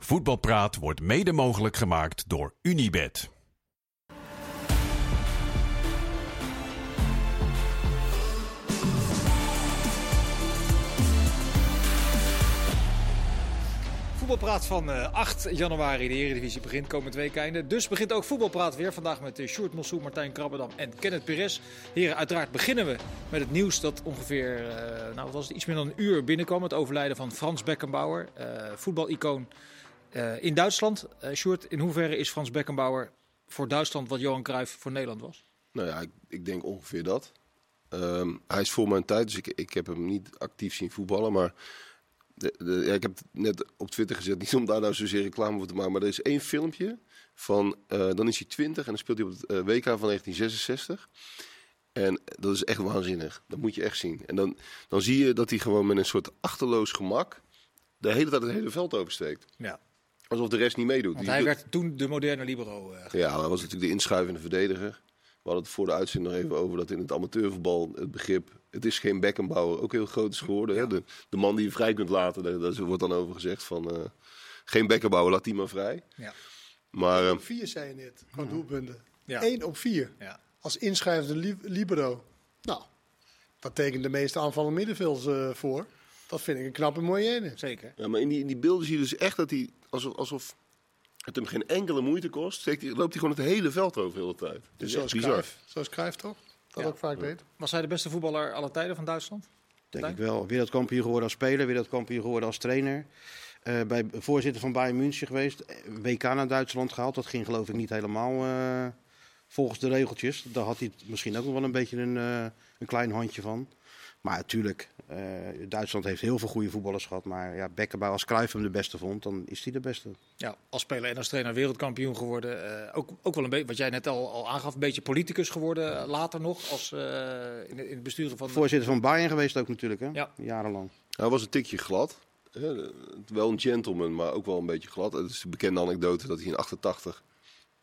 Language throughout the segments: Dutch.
Voetbalpraat wordt mede mogelijk gemaakt door Unibed. Voetbalpraat van eh, 8 januari. De Eredivisie begint komend weekende. Dus begint ook Voetbalpraat weer. Vandaag met uh, Sjoerd Mossou, Martijn Krabbedam en Kenneth Perez. Heren, uiteraard beginnen we met het nieuws dat ongeveer eh, nou, was het, iets meer dan een uur binnenkwam. Het overlijden van Frans Beckenbauer, eh voetbalicoon eh, in Duitsland. Eh Sjoerd, in hoeverre is Frans Beckenbauer voor Duitsland wat Johan Cruijff voor Nederland was? Nou ja, ik, ik denk ongeveer dat. Ehm, hij is voor mijn tijd, dus ik, ik heb hem niet actief zien voetballen. Maar de, de, ja, ik heb het net op Twitter gezet, niet om daar nou zozeer reclame voor te maken. Maar er is één filmpje van, eh, dan is hij 20 en dan speelt hij op het WK van 1966. En dat is echt waanzinnig. Dat moet je echt zien. En dan, dan zie je dat hij gewoon met een soort achterloos gemak de hele tijd het hele veld oversteekt. Ja, Alsof de rest niet meedoet. want hij werd toen de moderne libero. eh, ja, hij was natuurlijk de inschuivende verdediger. We hadden het voor de uitzending nog even over dat in het amateurvoetbal het begrip... het is geen Beckenbauer ook heel groot is geworden. Hè? De, de man die je vrij kunt laten, daar, daar wordt dan over gezegd van... eh, geen Beckenbauer, laat die maar vrij. ja. Maar eh, Vier zei je net, qua doelpunten. Ja. Eén op vier. Ja. Als inschrijvende li- libero. Nou, dat tekent de meeste aanvallen middenvelds eh, voor. Dat vind ik een knappe moyenne. Zeker. ja, maar in, die, in die beelden zie je dus echt dat hij... Alsof, alsof het hem geen enkele moeite kost, steekt hij, loopt hij gewoon het hele veld over de hele tijd. Dat Dus is zoals bizar. Cruijff. Zoals Cruijff toch? Dat Ja. ook vaak deed. Was hij de beste voetballer aller tijden van Duitsland? Denk ik wel. Wereldkampioen geworden als speler, wereldkampioen geworden als trainer. Eh, bij voorzitter van Bayern München geweest. WK naar Duitsland gehaald. Dat ging geloof ik niet helemaal eh, volgens de regeltjes. Daar had hij misschien ook nog wel een beetje een, eh, een klein handje van. Maar natuurlijk, Duitsland heeft heel veel goede voetballers gehad. Maar ja, Beckenbauer, als Cruijff hem de beste vond, dan is hij de beste. Ja, als speler en als trainer wereldkampioen geworden. Eh, ook, ook wel een beetje, wat jij net al, al aangaf, een beetje politicus geworden. eh, later nog, als, eh, in, het- in het besturen van... Voorzitter van Bayern geweest ook natuurlijk, hè? Ja. Jarenlang. Hij was een tikje glad. hè, wel een gentleman, maar ook wel een beetje glad. Het is de bekende anekdote dat hij in 88,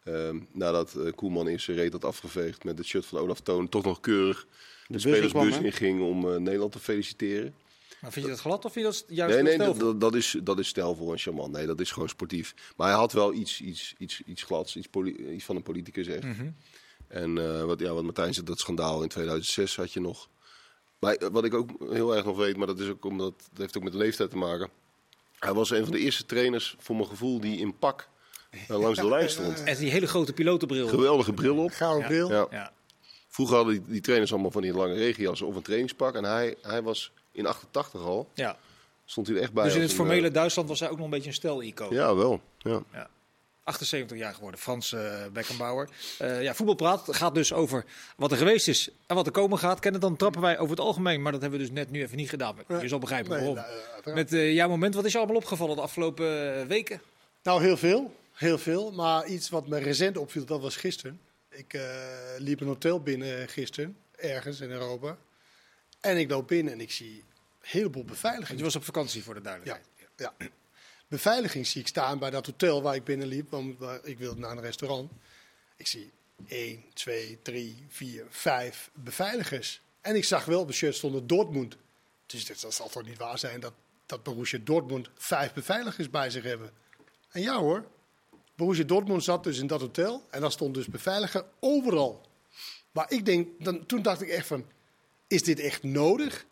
ehm, nadat eh, Koeman eerst zijn reet had afgeveegd met het shirt van Olaf Toon, toch nog keurig de, bus spelersbus hè? inging om eh, Nederland te feliciteren. Maar vind je dat glad of vind je dat juist Nee, nee, dat, dat, is, dat is stijlvol en charmant. Nee, dat is gewoon sportief. Maar hij had wel iets, iets, iets, iets glads, iets, van een politicus echt. Mhm. En eh, wat, ja, wat Martijn zegt, dat schandaal in 2006 had je nog. Maar eh, wat ik ook heel erg nog weet, maar dat, is ook omdat, dat heeft ook met de leeftijd te maken. Hij was een van de eerste trainers, voor mijn gevoel, die in pak langs de lijn stond. En die hele grote pilotenbril. Geweldige bril op. Gouden bril. Ja. Ja. Vroeger hadden die, die trainers allemaal van die lange regenjassen of een trainingspak. En hij, hij was in 88 al, ja. stond hij er echt bij. Dus in het formele eh, Duitsland was hij ook nog een beetje een stel-icoon. Ja, wel. Ja. 78 jaar geworden, Frans eh, Beckenbauer. Eh, ja, voetbalpraat gaat dus over wat er geweest is en wat er komen gaat. Kennen dan trappen wij over het algemeen, maar dat hebben we dus net nu even niet gedaan. Maar Je zal begrijpen Nee, waarom. nou. Met eh, jouw moment, wat is je allemaal opgevallen de afgelopen weken? Nou, heel veel. Heel veel. Maar iets wat me recent opviel, dat was gisteren. Ik eh, liep een hotel binnen gisteren, ergens in Europa. En ik loop binnen en ik zie een heleboel Want beveiliging. je was op vakantie voor de Ja, duidelijkheid. ja. Beveiliging zie ik staan bij dat hotel waar ik binnenliep. Want ik wilde naar een restaurant. Ik zie 1, 2, 3, 4, 5 beveiligers. En ik zag wel op het shirt stonden Dortmund. Dus dat, dat zal toch niet waar zijn dat, dat Borussia Dortmund vijf beveiligers bij zich hebben. En ja hoor, Borussia Dortmund zat dus in dat hotel. En daar stond dus beveiliger overal. Maar ik denk, dan, toen dacht ik echt is dit echt nodig?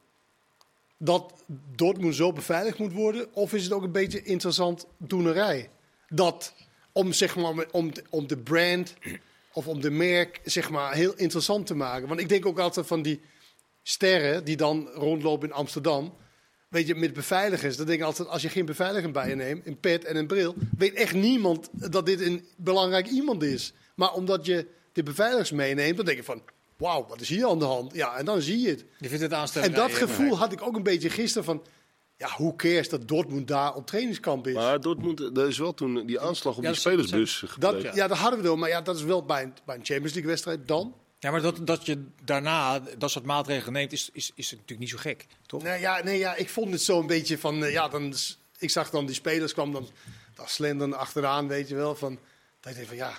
dat Dortmund zo beveiligd moet worden? Of is het ook een beetje interessant doenerij? Dat om, zeg maar, om, om de brand of om de merk zeg maar, heel interessant te maken. Want ik denk ook altijd van die sterren die dan rondlopen in Amsterdam. Weet je, met beveiligers. Dan denk ik altijd, als je geen beveiliger bij je neemt, een pet en een bril, weet echt niemand dat dit een belangrijk iemand is. Maar omdat je de beveiligers meeneemt, dan denk je van, wauw, wat is hier aan de hand? Ja, en dan zie je het. Je vindt het aanstelling. En dat gevoel had ik ook een beetje gisteren van... Ja, hoe cares dat Dortmund daar op trainingskamp is? Maar Dortmund, dat is wel toen die aanslag op Ja, die dat spelersbus dat, ja. dat hadden we wel. Maar ja, dat is wel bij een, bij een Champions League wedstrijd dan. Ja, maar dat, dat je daarna dat soort maatregelen neemt, is, is, is natuurlijk niet zo gek, toch? Nee, ja, nee, ja, ik vond het zo een beetje van... eh, ja, dan, ik zag dan die spelers kwam dan, dan slenderen achteraan, weet je wel. Van, dat ik denk van ja,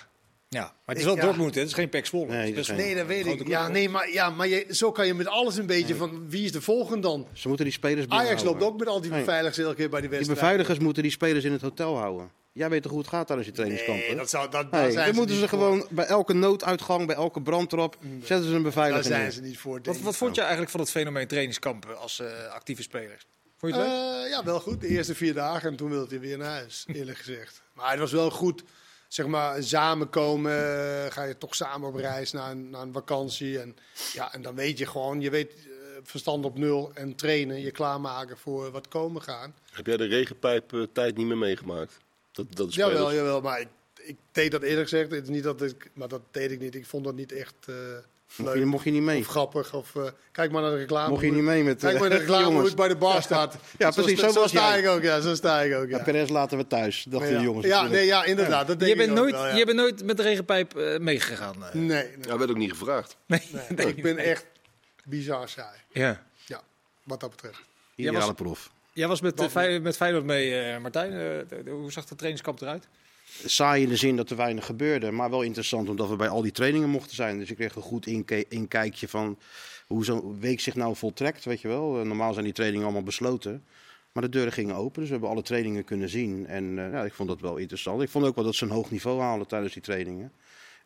Ja, maar het is wel Ja. Dortmund, hè? het is geen Pek Zwolle. Nee, dat Nee, dat weet ik. Ja, nee, maar, ja, maar je, zo kan je met alles een beetje van wie is de volgende dan? Ze moeten die spelers Ajax loopt ook met al die Nee. beveiligers elke keer bij die Die wedstrijd. beveiligers moeten die spelers in het hotel houden. Jij weet toch hoe het gaat tijdens je trainingskamp? Nee, dat zou, dat, daar zijn dan moeten ze voor. gewoon bij elke nooduitgang, bij elke brandtrap, zetten ze een Daar beveiliger zijn ze niet voor. Wat, wat vond je eigenlijk van het fenomeen trainingskampen als eh, actieve spelers? Vond je het leuk? Eh, ja, wel goed. De eerste vier dagen en toen wilde hij weer naar huis, eerlijk gezegd. Maar het was wel goed, zeg maar, samenkomen. eh, ga je toch samen op reis naar een, naar een vakantie. En, ja, en dan weet je gewoon, je weet eh, verstand op nul en trainen, je klaarmaken voor wat komen gaan. Heb jij de regenpijp eh, tijd niet meer meegemaakt? Dat, dat is Jawel, spelers. jawel, maar ik, ik deed dat eerlijk gezegd. Het is niet dat ik, maar dat deed ik niet. Ik vond dat niet echt eh, Mocht je, leuk mocht je niet mee? of grappig. Of, eh, kijk maar naar de reclame. Mocht je niet mee met Kijk eh, maar naar de reclame hoe jongens? het bij de bar staat. Ja, precies, zo Zo, was sta jij. ik ook, ja. Zo sta ik ook, ja. Ja, Perez laten we thuis, dachten ja. de jongens. Ja, nee, ja, inderdaad. Dat denk je, bent nooit, wel, ja. je bent nooit met de regenpijp meegegaan. Nee, nee, Ja, werd ook niet gevraagd. Nee. nee. ik ben echt bizar saai. Ja. Ja, wat dat betreft. Ideale prof. Jij was met, Fey- met Feyenoord mee, eh, Martijn. Eh, hoe zag de trainingskamp eruit? Saai in de zin dat er weinig gebeurde, maar wel interessant omdat we bij al die trainingen mochten zijn. Dus ik kreeg een goed inkijkje van hoe zo'n week zich nou voltrekt, weet je wel. Eh, Normaal zijn die trainingen allemaal besloten. Maar de deuren gingen open, dus we hebben alle trainingen kunnen zien. En eh, ja, ik vond dat wel interessant. Ik vond ook wel dat ze een hoog niveau halen tijdens die trainingen.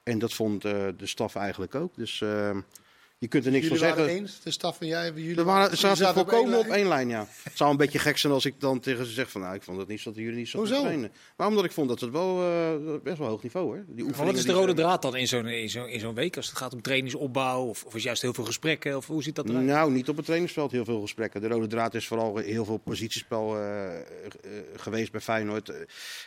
En dat vond eh, de staf eigenlijk ook. Dus eh, je kunt er niks Jullie van waren zeggen. eens, de staf en jij? Jullie We waren, zaten zaten volkomen op lijn? één lijn, ja. Het zou een beetje gek zijn als ik dan tegen ze zeg van... Nou, ik vond het niet zo dat jullie niet zo Hoezo? goed trainen. Maar omdat ik vond dat het wel eh, best wel hoog niveau, hoor. Die Maar wat is de rode draad dan in zo'n in zo'n in zo'n week? Als het gaat om trainingsopbouw of, of is juist heel veel gesprekken? Of hoe ziet dat eruit? Nou, niet op het trainingsveld heel veel gesprekken. De rode draad is vooral heel veel positiespel eh, eh, geweest bij Feyenoord.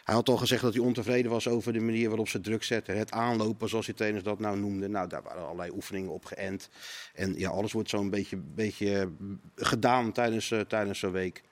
Hij had al gezegd dat hij ontevreden was over de manier waarop ze druk zetten. Het aanlopen, zoals die trainers dat nou noemden. Nou, daar waren allerlei oefeningen op geënt. En ja, alles wordt zo'n beetje, beetje gedaan tijdens, eh, tijdens zo'n week.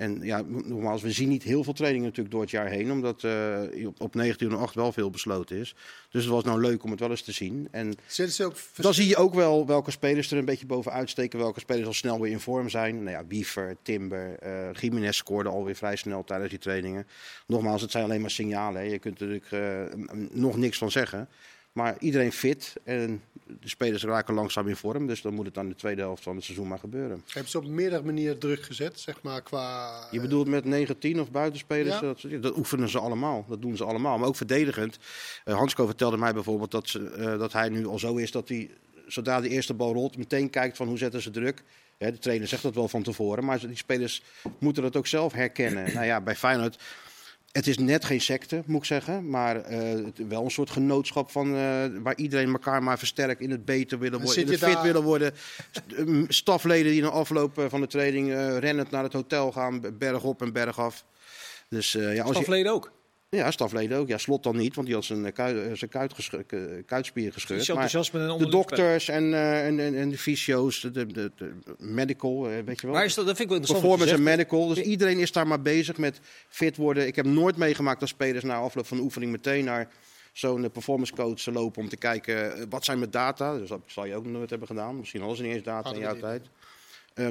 En ja, nogmaals, we zien niet heel veel trainingen natuurlijk door het jaar heen. Omdat eh, op, op 1908 wel veel besloten is. Dus het was nou leuk om het wel eens te zien. En ook dan zie je ook wel welke spelers er een beetje bovenuit steken. Welke spelers al snel weer in vorm zijn. Nou ja, Biefer, Timber, eh Jiménez scoorde alweer vrij snel tijdens die trainingen. Nogmaals, het zijn alleen maar signalen. Hè. Je kunt er natuurlijk nog niks van zeggen. Maar iedereen fit en de spelers raken langzaam in vorm. Dus dan moet het aan de tweede helft van het seizoen maar gebeuren. Hebben ze op meerdere manieren druk gezet, zeg maar, qua... Je bedoelt met 9-10 of buitenspelers? Ja. Dat, dat oefenen ze allemaal. Dat doen ze allemaal. Maar ook verdedigend. Eh Hansko vertelde mij bijvoorbeeld dat, ze, eh, dat hij nu al zo is dat hij, zodra de eerste bal rolt, meteen kijkt van hoe zetten ze druk. Hè, de trainer zegt dat wel van tevoren, maar die spelers moeten dat ook zelf herkennen. nou ja, bij Feyenoord, het is net geen secte, moet ik zeggen. Maar eh, het- wel een soort genootschap van, eh, waar iedereen elkaar maar versterkt in het beter willen En worden, in zit het je fit daar- willen worden. St- eh, Stafleden die na afloop eh, van de training eh, rennend naar het hotel gaan, berg op en berg af. Dus eh, ja, als je, Stafleden ook. Ja, stafleden ook. Ja, slot dan niet, want die had zijn, eh, eh, zijn kuit eh, kuitspier Dus gescheurd. Maar en de dokters en, en, en, en de fysio's, de, de, medical, weet je wel. Maar is dat, dat vind ik wel interessant. Performance en medical. Dus iedereen is daar maar bezig met fit worden. Ik heb nooit meegemaakt dat spelers na afloop van de oefening meteen naar zo'n performance coach lopen om te kijken wat zijn mijn data. Dus dat zal je ook nooit hebben gedaan. Misschien hadden ze niet eens data in jouw tijd.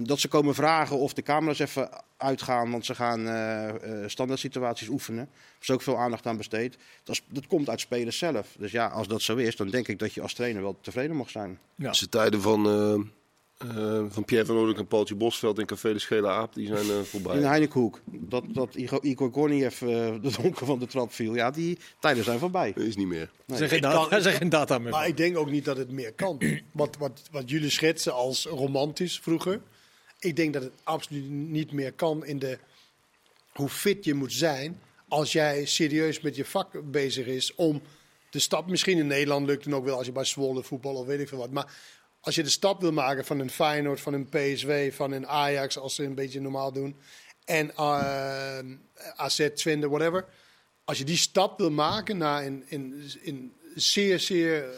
Dat ze komen vragen of de camera's even uitgaan, want ze gaan eh, eh, standaard situaties oefenen. Er is ook veel aandacht aan besteed. Dat, is- dat komt uit spelers zelf. Dus ja, als dat zo is, dan denk ik dat je als trainer wel tevreden mag zijn. Ja. Dus de tijden van, eh, van Pierre van Oudek en Paultje Bosveld in Café de Schele Aap, die zijn eh, voorbij. In de Heinekenhoek. Dat, dat Igor, Gorniev eh, de donker van de trap viel. Ja, die tijden zijn voorbij. Dat is niet meer. Er zijn geen data, er zijn geen data meer. Maar ik denk ook niet dat het meer kan. Wat, wat, wat jullie schetsen als romantisch vroeger. Ik denk dat het absoluut niet meer kan in de hoe fit je moet zijn als jij serieus met je vak bezig is om de stap, misschien in Nederland lukt het ook wel als je bij Zwolle voetbal of weet ik veel wat, maar als je de stap wil maken van een Feyenoord, van een PSW, van een Ajax als ze een beetje normaal doen en eh AZ, Twente, whatever, als je die stap wil maken naar een, zeer, zeer eh,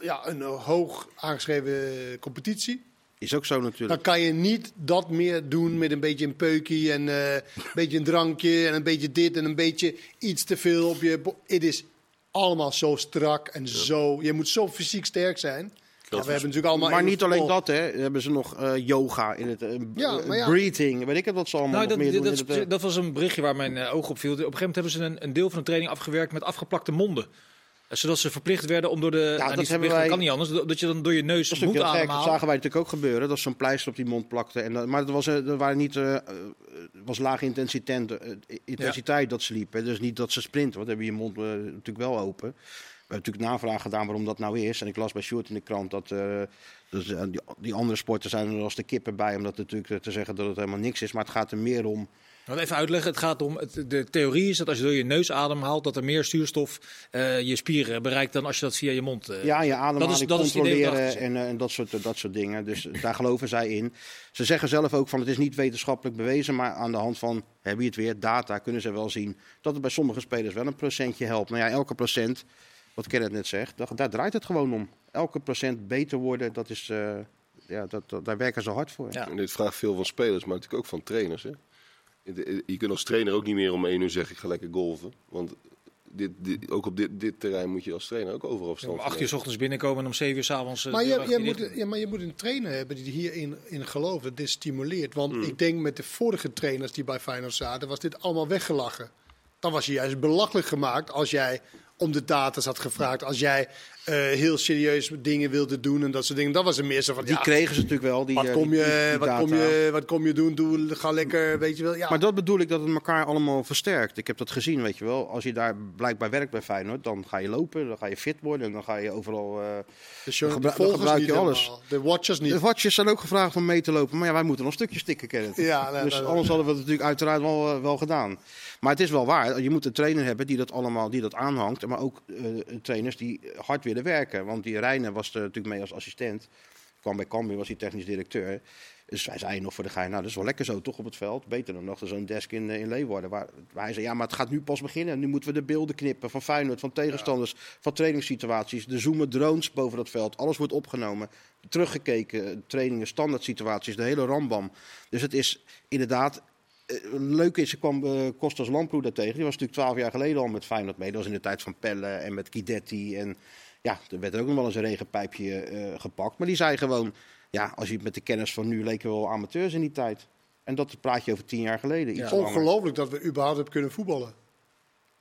ja, een hoog aangeschreven competitie, Is ook zo natuurlijk. dan kan je niet dat meer doen met een beetje een peukie en eh, een beetje een drankje en een beetje dit en een beetje iets te veel op je. Het is allemaal zo strak en zo. Je moet zo fysiek sterk zijn. Ja, we hebben natuurlijk allemaal. maar niet alleen dat, hè. Hebben ze nog eh, yoga in het... eh, Ja, eh, ja. Breathing, weet ik het wat ze allemaal Nou, dat, meer doen. dat, dat was een berichtje waar mijn oog op viel. Op een gegeven moment hebben ze een, een deel van de training afgewerkt met afgeplakte monden. Zodat ze verplicht werden om door de... nou, dat hebben wij- dat kan niet anders. Dat je dan door je neus Dat moet gek. Dat ademhalen. zagen wij natuurlijk ook gebeuren. Dat ze zo'n pleister op die mond plakte. En, dat- maar het was, er waren niet, was lage intensiteit, intensiteit dat ze liepen. Dus niet dat ze sprinten. Want dan heb je je mond natuurlijk wel open. Hebben natuurlijk navraag gedaan waarom dat nou is. En ik las bij Sjoerd in de krant dat, dus, die, die andere sporten zijn er als de kippen bij. Om dat natuurlijk eh, te zeggen dat het helemaal niks is. Maar het gaat er meer om even uitleggen, het gaat om, het, de theorie is dat als je door je neus ademhaalt, dat er meer zuurstof je spieren bereikt dan als je dat via je mond... Ja, je ademhaling dat is- dat is controleren en, en dat, soort, dat soort dingen. Dus daar geloven zij in. Ze zeggen zelf ook van het is niet wetenschappelijk bewezen, maar aan de hand van, heb je het weer, data, kunnen ze wel zien dat het bij sommige spelers wel een procentje helpt. Maar ja, elke procent, wat Kenneth net zegt, daar, daar draait het gewoon om. Elke procent beter worden, dat is, eh, ja, dat, dat- daar werken ze hard voor. Ja. En dit vraagt veel van spelers, maar natuurlijk ook van trainers. Hè? Je kunt als trainer ook niet meer om één uur zeggen, ik ga lekker golven. Want dit, dit, ook op dit, dit terrein moet je als trainer ook overal om verstand acht uur s ochtends binnenkomen en om zeven uur s'avonds... Uh, Maar je, je moet, ja, maar je moet een trainer hebben die hierin in gelooft, dat dit stimuleert. Want ik denk met de vorige trainers die bij Feyenoord zaten, was dit allemaal weggelachen. Dan was je juist belachelijk gemaakt als jij om de data's had gevraagd. Als jij eh, heel serieus dingen wilde doen en dat soort dingen. Dan was er meer zo van, Die ja, kregen ze natuurlijk wel. Die, wat, eh, kom je, die- die wat, kom je, wat kom je doen? Doe, ga lekker, weet je wel. Ja. Maar dat bedoel ik dat het elkaar allemaal versterkt. Ik heb dat gezien, weet je wel. Als je daar blijkbaar werkt bij Feyenoord, dan ga je lopen, dan ga je fit worden en dan ga je overal... gebru- de volgers gebruik je alles. helemaal. De watchers niet. De watjes zijn ook gevraagd om mee te lopen, maar ja, wij moeten nog stukjes stikken kennen. Ja, nou, dus nou, anders hadden we het natuurlijk uiteraard wel, wel gedaan. Maar het is wel waar, je moet een trainer hebben die dat allemaal die dat aanhangt. Maar ook eh, trainers die hard willen werken. Want die Reine was er natuurlijk mee als assistent. Kwam bij Cambuur, was hij technisch directeur. Dus wij zeiden nog voor de gein, nou dat is wel lekker zo toch op het veld. Beter dan nog zo'n desk in, eh, in Leeuwarden. Waar, hij zei, ja maar het gaat nu pas beginnen. Nu moeten we de beelden knippen van Feyenoord, van tegenstanders, van trainingssituaties. De zoomen drones boven dat veld. Alles wordt opgenomen. Teruggekeken, trainingen, standaard situaties, de hele rambam. Dus het is inderdaad leuk is, ik kwam eh Kostas Lamproe daar tegen. Die was natuurlijk twaalf jaar geleden al met Feyenoord mee. Dat was in de tijd van Pelle en met Guidetti. En ja, er werd ook nog wel eens een regenpijpje eh, gepakt. Maar die zei gewoon, ja, als je met de kennis van nu leken we wel amateurs in die tijd. En dat praat je over tien jaar geleden. Iets langer. Ongelooflijk dat we überhaupt hebben kunnen voetballen.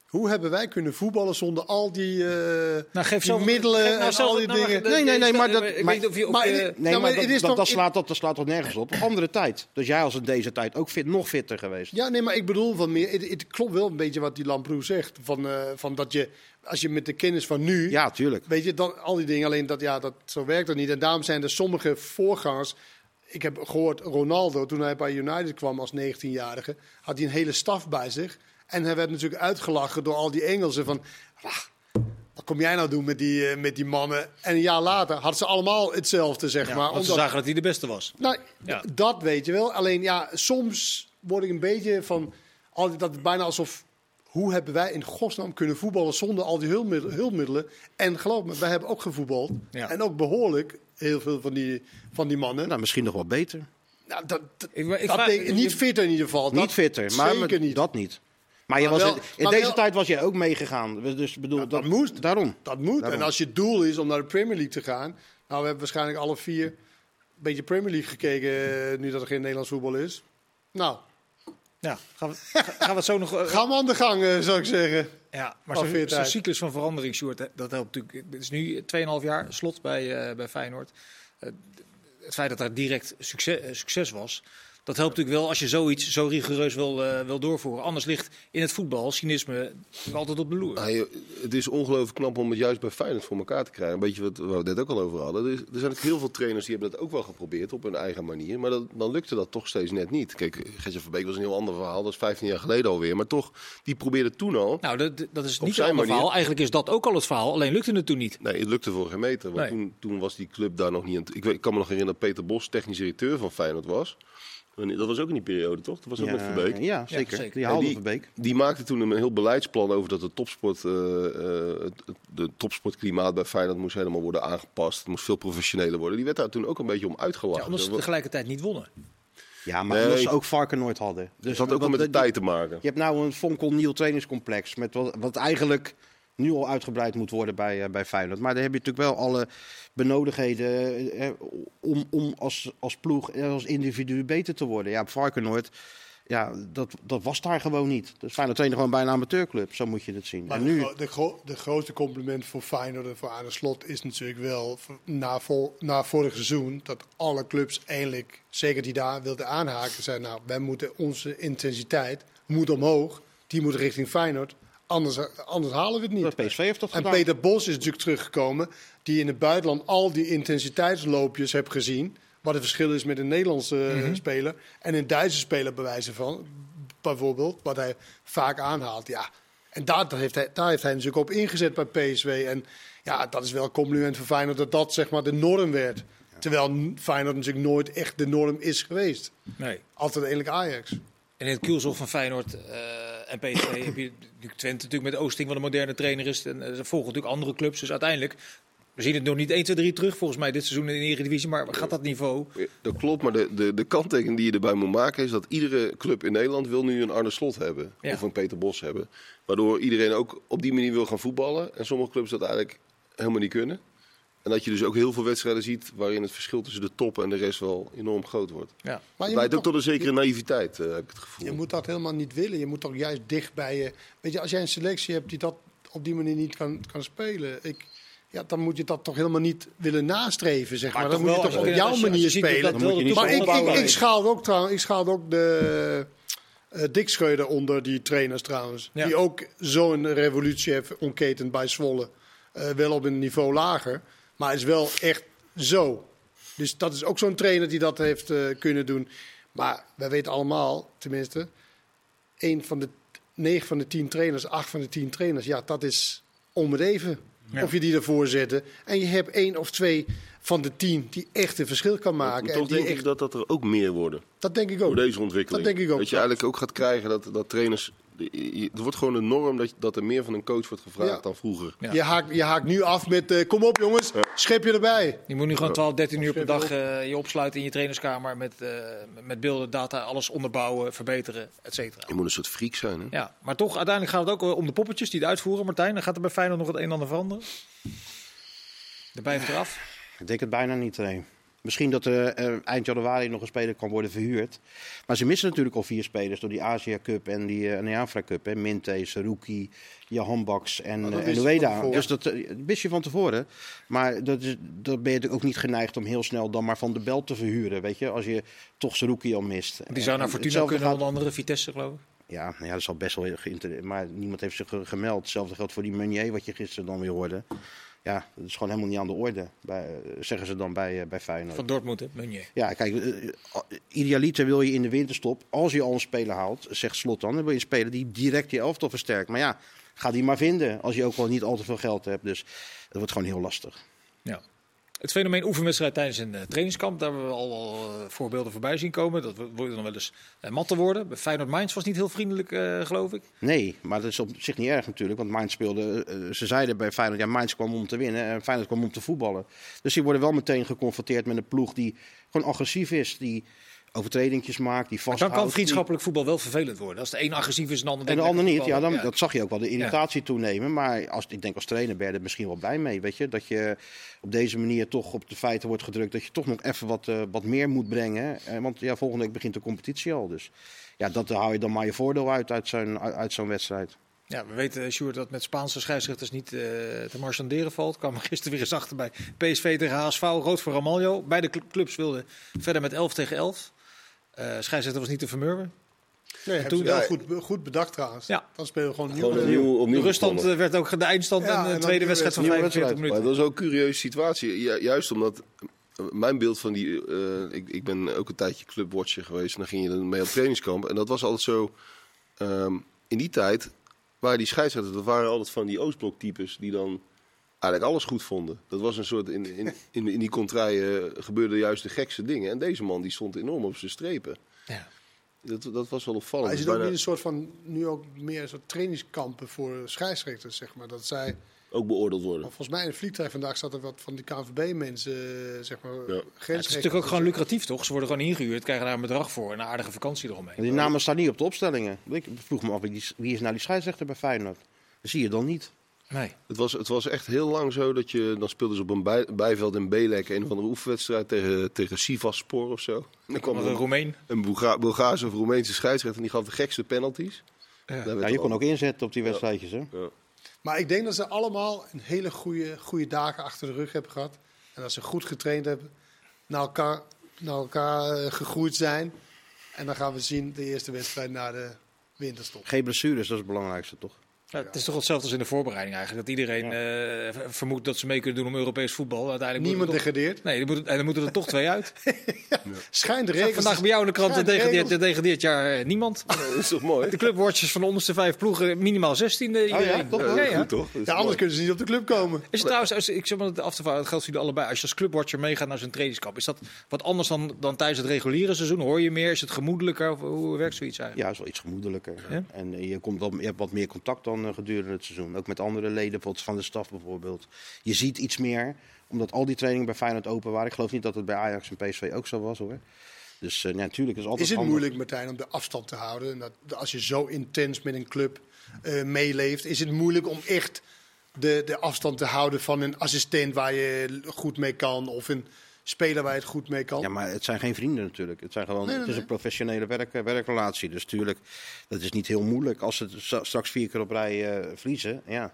Hoe hebben wij kunnen voetballen zonder al die, Nou, geef die zelf, middelen geef nou en zelf- al die nou, dingen? maar- Nee, nee, nee, maar dat- Ik maar- weet niet of je op, maar- eh, Nee, Nou, maar dat, het is dat, toch- dat slaat, dat, dat slaat toch nergens op. Andere tijd. Dus jij als in deze tijd ook fit, nog fitter geweest. Ja, nee, maar ik bedoel van meer. Het, het klopt wel een beetje wat die Lamproe zegt. Van, eh, van dat je, als je met de kennis van nu. Ja, tuurlijk. Weet je, dan al die dingen. Alleen dat, ja, dat, zo werkt dat niet. En daarom zijn er sommige voorgangers. Ik heb gehoord, Ronaldo, toen hij bij United kwam als 19-jarige, had hij een hele staf bij zich. En hij werd natuurlijk uitgelachen door al die Engelsen van. "Ah, wat kom jij nou doen met die, eh, met die mannen? En een jaar later hadden ze allemaal hetzelfde, zeg ja, maar. want ze zagen dat hij de beste was. nou, Ja. dat weet je wel. Alleen ja, soms word ik een beetje van. Al, dat het bijna alsof. Hoe hebben wij in godsnaam kunnen voetballen zonder al die hulpmiddelen? hulpmiddelen? En geloof me, wij hebben ook gevoetbald. Ja. En ook behoorlijk, heel veel van die, van die mannen. Nou, misschien nog wel beter. Nou, dat, dat, Ik- ik dat vraag- denk- niet fitter in ieder geval. niet Dat fitter, maar niet. dat niet. Maar, je Maar was, wel- in maar deze wel- tijd was jij ook meegegaan. Dus bedoel, dat moest. Daarom. Dat moet. Daarom. En als je het doel is om naar de Premier League te gaan. Nou, we hebben waarschijnlijk alle vier een beetje Premier League gekeken. eh, nu dat er geen Nederlands voetbal is. Nou, Ja, gaan we, ga- gaan we het zo nog... eh, gaan we aan de gang, eh, zou ik zeggen. Ja, maar zo'n uit. cyclus van verandering, Sjoerd, dat helpt natuurlijk. Het is nu 2,5 jaar slot bij, eh, bij Feyenoord. Het feit dat daar direct succes, succes was, dat helpt natuurlijk wel als je zoiets zo rigoureus wil, eh, wil doorvoeren. Anders ligt in het voetbal cynisme altijd op de loer. Ah, het is ongelooflijk knap om het juist bij Feyenoord voor elkaar te krijgen. Een beetje wat waar we net ook al over hadden. Er, is- er zijn ook heel veel trainers die hebben dat ook wel geprobeerd op hun eigen manier. Maar dat, dan lukte dat toch steeds net niet. Kijk, Gertje van Beek was een heel ander verhaal. Dat is 15 jaar geleden alweer. Maar toch, die probeerde toen al. Nou, dat, dat is niet zijn verhaal. Eigenlijk is dat ook al het verhaal, alleen lukte het toen niet. Nee, het lukte voor geen meter. Want Nee. toen, toen was die club daar nog niet aan. Ik, weet, ik kan me nog herinneren dat Peter Bos technisch directeur van Feyenoord was. Dat was ook in die periode, toch? Dat was ook met Verbeek. Ja, zeker. zeker. Die haalde die- Verbeek. Die maakte toen een heel beleidsplan over dat de topsport, eh, eh, het, de topsportklimaat bij Feyenoord moest helemaal worden aangepast. Het moest veel professioneler worden. Die werd daar toen ook een beetje om Ja, uitgelachen. omdat ze dat tegelijkertijd niet wonnen. Ja, maar Nee. omdat ze ook Varken nooit hadden. Dus had ook wel met de tijd te maken. Je hebt nou een Vonkel Nieuw trainingscomplex. Met wat, wat eigenlijk nu al uitgebreid moet worden bij, eh, bij Feyenoord. Maar daar heb je natuurlijk wel alle benodigdheden eh, om, om als, als ploeg en als individu beter te worden. Ja, Varkenoord Ja, dat, dat was daar gewoon niet. Dus Feyenoord trainde gewoon bij een amateurclub. Zo moet je het zien. Maar en nu, de, gro- de grootste compliment voor Feyenoord en voor Arne Slot is natuurlijk wel na, vol, na vorig seizoen dat alle clubs eindelijk, zeker die daar wilden aanhaken, zijn nou, wij moeten onze intensiteit moet omhoog, die moet richting Feyenoord, anders, anders halen we het niet. PSV heeft dat En gedaan. Peter Bos is natuurlijk teruggekomen, die in het buitenland al die intensiteitsloopjes heeft gezien. Wat het verschil is met een Nederlandse eh, speler en een Duitse speler, bij wijze van, bijvoorbeeld, wat hij vaak aanhaalt. Ja. En daar, daar heeft hij, daar heeft hij natuurlijk op ingezet bij PSV. En ja, dat is wel een compliment voor Feyenoord dat dat zeg maar de norm werd. Terwijl Feyenoord natuurlijk nooit echt de norm is geweest. Nee. Altijd eigenlijk Ajax. En in het kielzog van Feyenoord eh, en PSV heb je natuurlijk Twente natuurlijk met Oosting, wat een moderne trainer is. En eh, er volgen natuurlijk andere clubs. Dus uiteindelijk, we zien het nog niet 1, 2, 3 terug volgens mij dit seizoen in de Eredivisie. Maar gaat dat niveau? Dat klopt, maar de, de, de kanttekening die je erbij moet maken is dat iedere club in Nederland wil nu een Arne Slot hebben. Ja. Of een Peter Bos hebben. Waardoor iedereen ook op die manier wil gaan voetballen. En sommige clubs dat eigenlijk helemaal niet kunnen. En dat je dus ook heel veel wedstrijden ziet waarin het verschil tussen de top en de rest wel enorm groot wordt. Ja. Maar Het je leidt ook toch- tot een zekere naïviteit, eh, heb ik het gevoel. Je moet dat helemaal niet willen. Je moet toch juist dicht bij je. Weet je, als jij een selectie hebt die dat op die manier niet kan, kan spelen. Ik, ja, dan moet je dat toch helemaal niet willen nastreven. Zeg maar. Maar dan moet je toch op jouw manier dat spelen. dat maar ik, ik, ik, schaal ook trouwens, ik schaal ook de eh Dick Schreuder onder die trainers trouwens. Ja. Die ook zo'n revolutie heeft omketend bij Zwolle. Eh, wel op een niveau lager. Maar het is wel echt zo. Dus dat is ook zo'n trainer die dat heeft eh, kunnen doen. Maar wij weten allemaal, tenminste, één van de negen van de tien trainers, acht van de tien trainers, ja, dat is om het even. Ja. Of je die ervoor zetten. En je hebt één of twee van de tien die echt een verschil kan maken. Maar En toch die denk echt, ik dat dat er ook meer worden. dat denk ik ook. Door deze ontwikkeling. Dat denk ik ook. Dat je eigenlijk ook gaat krijgen dat, dat trainers... Het wordt gewoon een norm dat, dat er meer van een coach wordt gevraagd Ja. dan vroeger. Ja. Je, haakt, je haakt nu af met, eh, kom op jongens, schep je erbij. Je moet nu gewoon 12, 13 uur per dag eh, je opsluiten in je trainerskamer met, eh, met beelden, data, alles onderbouwen, verbeteren, et cetera. Je moet een soort freak zijn. Hè? Ja, maar toch, uiteindelijk gaat het ook om de poppetjes die het uitvoeren. Martijn, dan gaat er bij Feyenoord nog het een en ander veranderen. De bijf eraf. Ik denk het bijna niet. Nee. Misschien dat er eh, eind januari nog een speler kan worden verhuurd. Maar ze missen natuurlijk al vier spelers door die Asia Cup en die, eh, en die Afra Cup. Hè. Minte, Saruki, Jahan Baks en, eh, wist en je van Ueda. tevoren. Dus dat eh, wist je van tevoren. Maar dat is, dat ben je natuurlijk ook niet geneigd om heel snel dan maar van de bel te verhuren. Weet je, als je toch Saruki al mist. Die zou naar Fortuna kunnen, gaat- onder andere Vitesse geloof ik. Ja, nou ja, dat is al best wel geïnter... Maar niemand heeft zich eh, gemeld. Hetzelfde geldt voor die Meunier, wat je gisteren dan weer hoorde. Ja, dat is gewoon helemaal niet aan de orde, bij, eh, zeggen ze dan bij, eh, bij Feyenoord. Van Dortmund, hè, Meunier. Ja, kijk, eh, idealiter wil je in de winterstop, als je al een speler haalt, zegt Slot dan, dan wil je een speler die direct je elftal versterkt. Maar ja, ga die maar vinden als je ook wel niet al te veel geld hebt. Dus het wordt gewoon heel lastig. Ja. Het fenomeen oefenwedstrijd tijdens een eh, trainingskamp, daar hebben we al eh, voorbeelden voorbij zien komen. Dat wordt dan wel eens uh, matten worden. Bij Feyenoord Mainz was niet heel vriendelijk, eh, geloof ik. Nee, maar dat is op zich niet erg natuurlijk. Want Mainz speelde, eh, ze zeiden bij Feyenoord, ja, Mainz kwam om te winnen en Feyenoord kwam om te voetballen. Dus die worden wel meteen geconfronteerd met een ploeg die gewoon agressief is. Die overtredingjes maakt, die Dan vasthoudt. kan die- vriendschappelijk voetbal wel vervelend worden. Als de een agressief is en de ander En de ander niet, ja, dan, dat zag je ook wel de irritatie toenemen. Maar als, ik denk als trainer ben je er misschien wel blij mee. Weet je? Dat je op deze manier toch op de feiten wordt gedrukt. Dat je toch nog even wat, eh, wat meer moet brengen. Eh, want ja, volgende week begint de competitie al. Dus ja, dat hou je dan maar je voordeel uit uit zo'n uit, zo'n wedstrijd. Ja, we weten, Sjoerd, dat met Spaanse scheidsrechters niet eh, te marchanderen valt. Kwam er gisteren weer eens achter bij PSV tegen HSV, rood voor Ramaljo. Beide cl- clubs wilden verder met 11 tegen 11. Eh scheidsrechter was niet te vermurwen. Nee, toen- wel ja, goed, goed bedacht trouwens. Ja. Dan spelen we gewoon Gewoon nieuw. opnieuw, De ruststand begonnen. eh, werd ook de eindstand Ja, en de tweede wedstrijd van nieuwe 45 wedstrijd. Maar minuten. dat is ook een curieuze situatie. Ju- juist omdat eh, mijn beeld van die. eh, ik, ik ben ook een tijdje clubwatcher geweest. En dan ging je er mee op trainingskamp. En dat was altijd zo. ehm, in die tijd waren die scheidsrechters. Dat waren altijd van die Oostblok-types. Die dan eigenlijk alles goed vonden. Dat was een soort. In, in, in, in die contraien gebeurden juist de gekste dingen. En deze man die stond enorm op zijn strepen. Ja. Dat, dat was wel opvallend. Maar is het ook niet een soort van, nu ook meer een soort trainingskampen voor scheidsrechters, zeg maar. Dat zij, ook beoordeeld worden. volgens mij in het vliegtuig vandaag zat er wat van die KNVB-mensen, eh, zeg maar, Ja. Ja, het is natuurlijk ook gewoon lucratief, toch? Ze worden gewoon ingehuurd, krijgen daar een bedrag voor en een aardige vakantie eromheen. En die namen staan niet op de opstellingen. Ik vroeg me af, wie is- wie is nou die scheidsrechter bij Feyenoord? Dat zie je dan niet. Nee. Het was, het was echt heel lang zo dat je... Dan speelden ze op een bij, bijveld in Belek een of andere oefenwedstrijd tegen, tegen Sivasspor of zo. En dan kwam er een een, Roemeen. een Bulga- Bulgaarse of Roemeense scheidsrechter en die gaf de gekste penalties. Werd Ja, je kon al- ook inzetten op die wedstrijdjes. Hè? Ja. Maar ik denk dat ze allemaal een hele goede, goede dagen achter de rug hebben gehad. En dat ze goed getraind hebben, naar elkaar, naar elkaar eh, gegroeid zijn. En dan gaan we zien de eerste wedstrijd na de winterstop. Geen blessures, dat is het belangrijkste toch? Ja, het is toch hetzelfde als in de voorbereiding eigenlijk. Dat iedereen eh, v- vermoedt dat ze mee kunnen doen om Europees voetbal. Uiteindelijk Niemand er degradeert. nee, dan moeten, en dan moeten er toch twee uit. Schijnt de Zag regels. vandaag bij jou in de krant, schijnt de degradeert, degradeert jaar eh, niemand. Dat is toch mooi? De clubwatchers van de onderste vijf ploegen minimaal 16. Oh ja, toch? Ja, ja. Goed toch? Dat Ja, anders mooi. kunnen ze niet op de club komen. Is het trouwens, als, ik zeg maar het af te vragen, dat geldt voor jullie allebei. Als je als clubwatcher meegaat naar zo'n trainingskamp, is dat wat anders dan, dan tijdens het reguliere seizoen? Hoor je meer? Is het gemoedelijker? Of hoe werkt zoiets eigenlijk? Ja, het is wel iets gemoedelijker. Ja? En eh, je, komt wel, je hebt wat meer contact dan eh, gedurende het seizoen. Ook met andere leden van de staf bijvoorbeeld. Je ziet iets meer, omdat al die trainingen bij Feyenoord open waren. Ik geloof niet dat het bij Ajax en PSV ook zo was hoor. Dus eh, natuurlijk is altijd Is het handig. moeilijk, Martijn, om de afstand te houden? En dat, dat als je zo intens met een club eh, meeleeft, is het moeilijk om echt de, de afstand te houden van een assistent waar je goed mee kan of een speler waar je het goed mee kan? Ja, maar het zijn geen vrienden natuurlijk. Het, zijn gewoon, Nee, nee, het is een professionele werk, eh, werkrelatie. Dus tuurlijk, dat is niet heel moeilijk. Als ze straks vier keer op rij eh, verliezen, ja,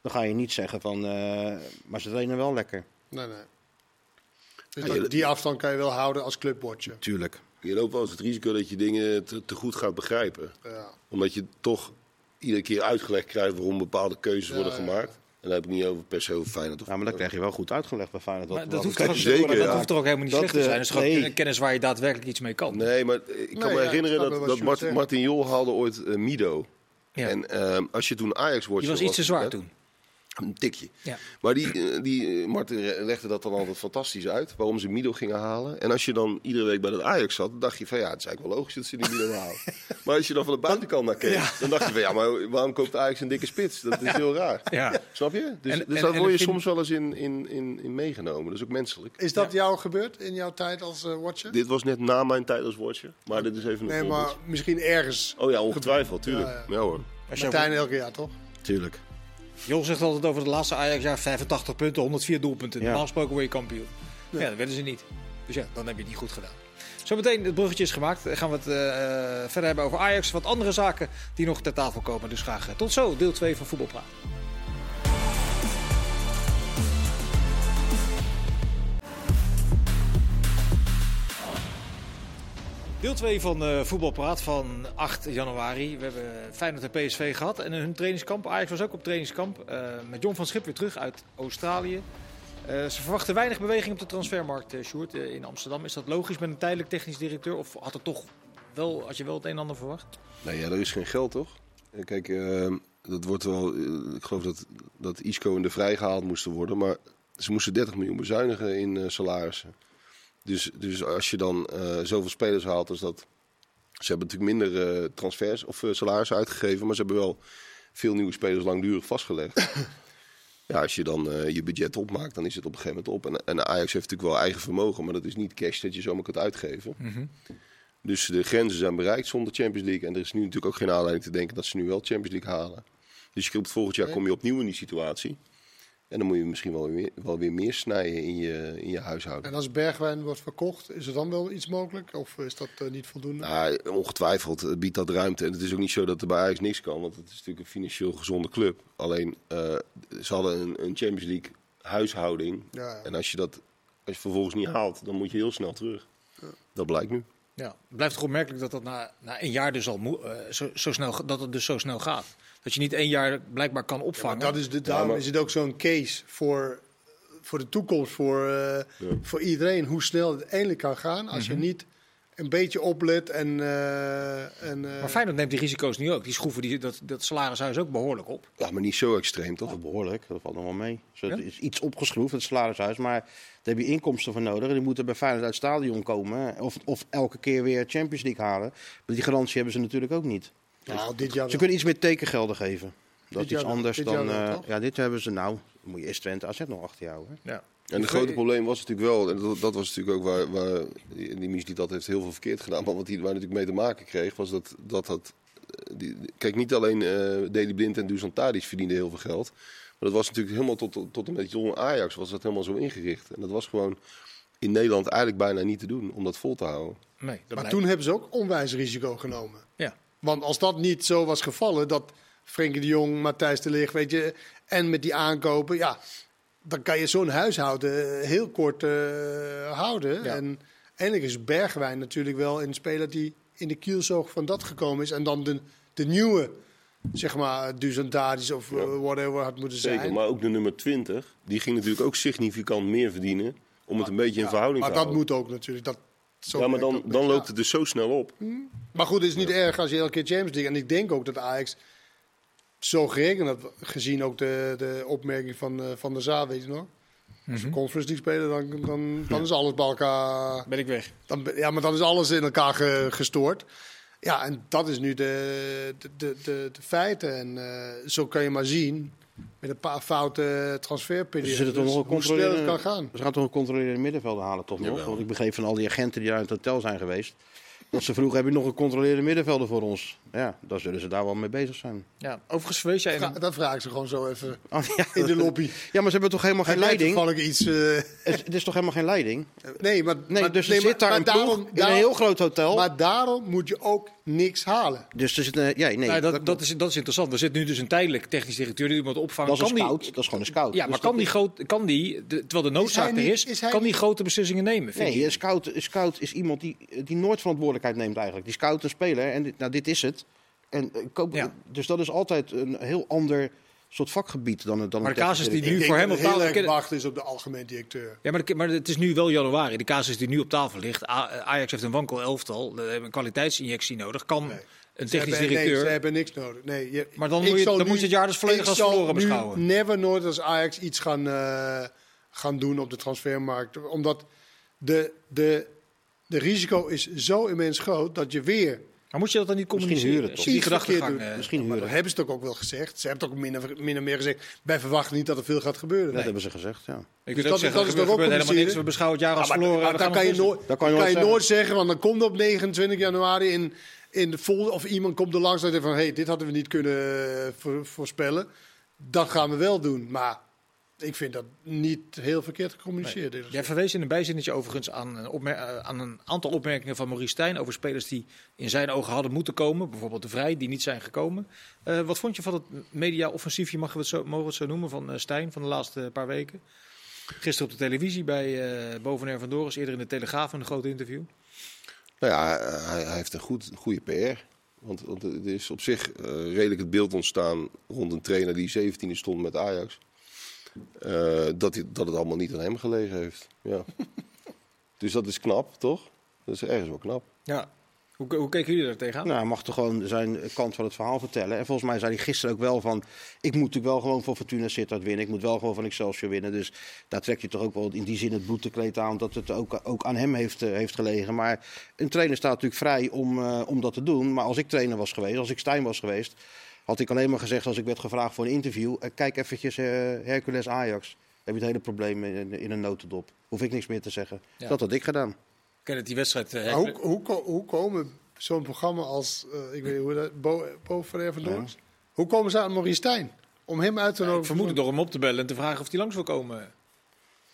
dan ga je niet zeggen van, eh, maar ze trainen wel lekker. Nee, nee. Dus Ja, je- dat- die afstand kan je wel houden als clubwatcher. Tuurlijk. Je loopt wel eens het risico dat je dingen te, te goed gaat begrijpen. Ja. Omdat je toch iedere keer uitgelegd krijgt waarom bepaalde keuzes Ja, worden gemaakt. En dan heb ik niet over per se over Feyenoord of Ja, maar dat krijg je wel goed uitgelegd bij Feyenoord. Maar wat- dat, hoeft toch, zeker, dat ja. hoeft toch ook helemaal niet Dat, slecht te zijn? eh, Het is gewoon nee. kennis waar je daadwerkelijk iets mee kan. Nee, maar ik kan Nee, me ja, herinneren dat, dat Sjoerd Mart- zegt. Martin Jol haalde ooit eh, Mido. Ja. En ehm, als je toen Ajax watcher Die was iets te zwaar toen. Een tikje. Ja. Maar die, eh, die, eh, Martin legde dat dan altijd fantastisch uit. Waarom ze Mido gingen halen. En als je dan iedere week bij dat Ajax zat, dan dacht je van ja, het is eigenlijk wel logisch dat ze die Mido halen. maar als je dan van de buitenkant naar keek, dan dacht je van ja, maar waarom koopt Ajax een dikke spits? Dat is heel raar. Ja. Snap je? Dus, En- dus en- daar word je vind- soms wel eens in, in, in, in meegenomen. Dat is ook menselijk. Is dat jou gebeurd in jouw tijd als eh, watcher? Dit was net na mijn tijd als watcher. Maar dit is even een Nee, voorbeeld. maar misschien ergens. Oh ja, ongetwijfeld, tuurlijk. Ja, Ja, ja. hoor. Als je Martijn elke jaar, toch? Tuurlijk. Jol zegt altijd over de laatste Ajax-jaar 85 punten, 104 doelpunten. Ja. Normaal gesproken word je kampioen. Ja. dat werden ze niet. Dus ja, dan heb je het niet goed gedaan. Zometeen, het bruggetje is gemaakt. Dan gaan we het eh, verder hebben over Ajax. Wat andere zaken die nog ter tafel komen. Dus graag eh, tot zo, deel 2 van Voetbalpraat. Deel 2 van eh Voetbalpraat van 8 januari. We hebben Feyenoord en PSV gehad en hun trainingskamp. Ajax was ook op trainingskamp. eh, met John van Schip weer terug uit Australië. Eh, ze verwachten weinig beweging op de transfermarkt, eh, in Amsterdam. Is dat logisch met een tijdelijk technisch directeur? Of had, er toch wel, had je wel het een en ander verwacht? Nee, ja, er is geen geld, toch? Kijk, dat wordt wel. ik geloof dat, dat Isco en de Vrij gehaald moesten worden. Maar ze moesten 30 miljoen bezuinigen in salarissen. Dus, dus als je dan eh, zoveel spelers haalt als dat. Ze hebben natuurlijk minder eh, transfers of eh, salarissen uitgegeven. Maar ze hebben wel veel nieuwe spelers langdurig vastgelegd. ja, als je dan je budget opmaakt, dan is het op een gegeven moment op. En, en Ajax heeft natuurlijk wel eigen vermogen. Maar dat is niet cash dat je zomaar kunt uitgeven. Dus de grenzen zijn bereikt zonder Champions League. En er is nu natuurlijk ook geen aanleiding te denken dat ze nu wel Champions League halen. Dus je komt volgend jaar kom je opnieuw in die situatie. En dan moet je misschien wel weer, wel weer meer snijden in je, in je huishouden. En als Bergwijn wordt verkocht, is er dan wel iets mogelijk? Of is dat eh, niet voldoende? Nou, ongetwijfeld eh, biedt dat ruimte. En het is ook niet zo dat er bij Ajax niks kan. Want het is natuurlijk een financieel gezonde club. Alleen, eh, ze hadden een, een Champions League huishouding. Ja, ja. En als je dat als je vervolgens niet haalt, dan moet je heel snel terug. Dat blijkt nu. Ja, het blijft toch opmerkelijk dat dat na, na een jaar dus al moe- eh, zo, zo snel, dat het dus zo snel gaat. Dat je niet één jaar blijkbaar kan opvangen. dat is de, daarom maar- is het ook zo'n case voor, voor de toekomst, voor, eh, voor iedereen. Hoe snel het eindelijk kan gaan als Mhm. je niet een beetje oplet. En, eh, en, eh, Maar Feyenoord neemt die risico's nu ook. Die schroeven die, dat, dat salarishuis ook behoorlijk op. Ja, maar niet zo extreem, toch? Behoorlijk, dat valt nog wel mee. Dus het Ja? is iets opgeschroefd, het salarishuis. Maar daar heb je inkomsten voor nodig. En die moeten bij Feyenoord uit het stadion komen. Of, of elke keer weer Champions League halen. Maar die garantie hebben ze natuurlijk ook niet. nou, dit jaar Ze kunnen iets meer tekengelden geven. Dat Dit is iets anders dit dan... eh, ja, dit hebben ze nou. Moet je eerst Twente AZ nog achter jou. Hè? Ja. En het grote probleem was natuurlijk wel, en dat, dat was natuurlijk ook waar, waar die die Mies die dat heeft heel veel verkeerd gedaan, maar wat hij waar natuurlijk mee te maken kreeg, was dat dat, dat die, kijk, niet alleen eh Deli Blind en Dusan Tadic verdienden heel veel geld. Maar dat was natuurlijk helemaal tot, tot, tot en met jonge Ajax was dat helemaal zo ingericht. En dat was gewoon in Nederland eigenlijk bijna niet te doen om dat vol te houden. Nee, Maar blijkt. toen hebben ze ook onwijs risico genomen. Ja. Want als dat niet zo was gevallen, dat Frenkie de Jong, Matthijs de Ligt, weet je, en met die aankopen, ja, dan kan je zo'n huishouden heel kort eh, houden. Ja. En eigenlijk is Bergwijn natuurlijk wel een speler die in de kielzoog van dat gekomen is. En dan de, de nieuwe, zeg maar, Duzantadis of eh, whatever had moeten zijn. Zeker, maar ook de nummer 20, die ging natuurlijk ook significant meer verdienen om het een beetje in Ja, verhouding maar te dat houden. moet ook natuurlijk. Dat, zo ja, maar dan, dan loopt het dus zo snel op. Maar goed, het is niet erg als je elke keer Champions League. En ik denk ook dat Ajax zo gerekend had, gezien ook de, de opmerking van eh, Van der Zaal, weet je nog? Als we Conference League spelen, dan, dan, dan is alles bij elkaar... Ben ik weg. Dan, ja, maar dan is alles in elkaar ge- gestoord. Ja, en dat is nu de, de, de, de, de feiten. En eh, zo kan je maar zien, met een paar foute transferperiodes, Ze zitten toch nog een hoe snel het controleren. kan gaan. Ze gaan toch een controlerende middenvelder halen, toch nog? Jawel. Want ik begreep van al die agenten die daar in het hotel zijn geweest. Dat ze vroegen, heb je nog een controlerende middenvelder voor ons? Ja, dan zullen ze daar wel mee bezig zijn. Ja, overigens verwees jij Vra- dat vraag ik ze gewoon zo even Oh, ja. in de lobby. ja, maar ze hebben toch helemaal geen leiding? toevallig iets... eh, Het, het is toch helemaal geen leiding? nee, maar, Nee, maar, dus er nee, zit maar- daar maar een daarom- ploeg in een heel groot hotel. Maar daarom moet je ook niks halen. dus er zit een... Ja, nee, Nou, dat, dat, dat, is, dat is interessant. Er zit nu dus een tijdelijk technisch directeur die iemand opvangt. dat is een Kan die-. Dat is gewoon een scout. Ja, Dus maar kan die, is- groot, kan die, de- terwijl de noodzaak hij er niet- is, is hij kan die grote beslissingen nemen? vind Nee, een scout, een scout is iemand die, die nooit verantwoordelijkheid neemt eigenlijk. Die scout een speler en dit, nou, dit is het. En, eh, koop, Ja. Dus dat is altijd een heel ander soort vakgebied dan, een- dan Maar de casus die nu Ik voor denk hem op tafel... heel erg ken- wachten is op de algemeen directeur. Ja, maar, de- maar het is nu wel januari. De casus die nu op tafel ligt. Ajax heeft een wankel elftal. Een kwaliteitsinjectie nodig. Kan Nee. een Ze technisch hebben- directeur... Nee, ze hebben niks nodig. Nee, je- Maar dan moet je- dan moet je het jaar dus volledig als verloren nu beschouwen. never nooit als Ajax iets gaan, eh, gaan doen op de transfermarkt. Omdat de, de, de risico is zo immens groot dat je weer Maar moet je dat dan niet Misschien communiceren? huren Als toch? die gedachtegang... Misschien Maar huren. dat hebben ze toch ook wel gezegd. Ze hebben toch ook min of, min of meer gezegd. Wij verwachten niet dat er veel gaat gebeuren. Dat hebben ze gezegd, ja. Ik Dus wil dat- zeggen, dat is er toch ook helemaal niks. communiceren? We beschouwen het jaar als Ja, maar, verloren. maar gaan kan je, nooit, kan je kan je nooit nooit zeggen, want dan komt op 29 januari in, in de vol, of iemand komt er langs en zegt van, hé, hey, dit hadden we niet kunnen eh, voor- voorspellen. Dat gaan we wel doen, maar ik vind dat niet heel verkeerd gecommuniceerd. is. Jij verwees in een bijzinnetje overigens aan een, eh, aan een aantal opmerkingen van Maurice Stijn over spelers die in zijn ogen hadden moeten komen. Bijvoorbeeld de Vrij, die niet zijn gekomen. Eh, wat vond je van het media-offensiefje, mag we het zo, mogen we het zo noemen, van eh, Stijn van de laatste paar weken? Gisteren op de televisie bij uh, Bovenair van Doris, eerder in de Telegraaf een groot interview. Nou ja, hij, hij heeft een goed, goede PR. Want, want er is op zich eh, redelijk het beeld ontstaan rond een trainer die 17e stond met Ajax. Eh, dat, hij, dat het allemaal niet aan hem gelegen heeft. Ja. dus dat is knap, toch? Dat is ergens wel knap. Ja. Hoe, hoe keken jullie daar tegenaan? Nou, hij mag toch gewoon zijn kant van het verhaal vertellen. En volgens mij zei hij gisteren ook wel van... ik moet natuurlijk wel gewoon voor Fortuna Sittard winnen. Ik moet wel gewoon van Excelsior winnen. Dus daar trek je toch ook wel in die zin het bloedtekleed aan... dat het ook, ook aan hem heeft, uh, heeft gelegen. Maar een trainer staat natuurlijk vrij om, uh, om dat te doen. Maar als ik trainer was geweest, als ik Stijn was geweest... had ik alleen maar gezegd als ik werd gevraagd voor een interview... Uh, kijk eventjes Hercules Ajax. Heb je het hele probleem in, in een notendop. Hoef ik niks meer te zeggen. Ja. Dat had ik gedaan. Ken het die wedstrijd. Uh, hoe, hoe, hoe, komen zo'n programma als, uh, ik weet niet hoe dat, Bo, Bo van ja. Hoe komen ze aan Maurice Stijn? Om hem uit te nodigen? Ja, ik vermoed door hem op te bellen en te vragen of hij langs wil komen.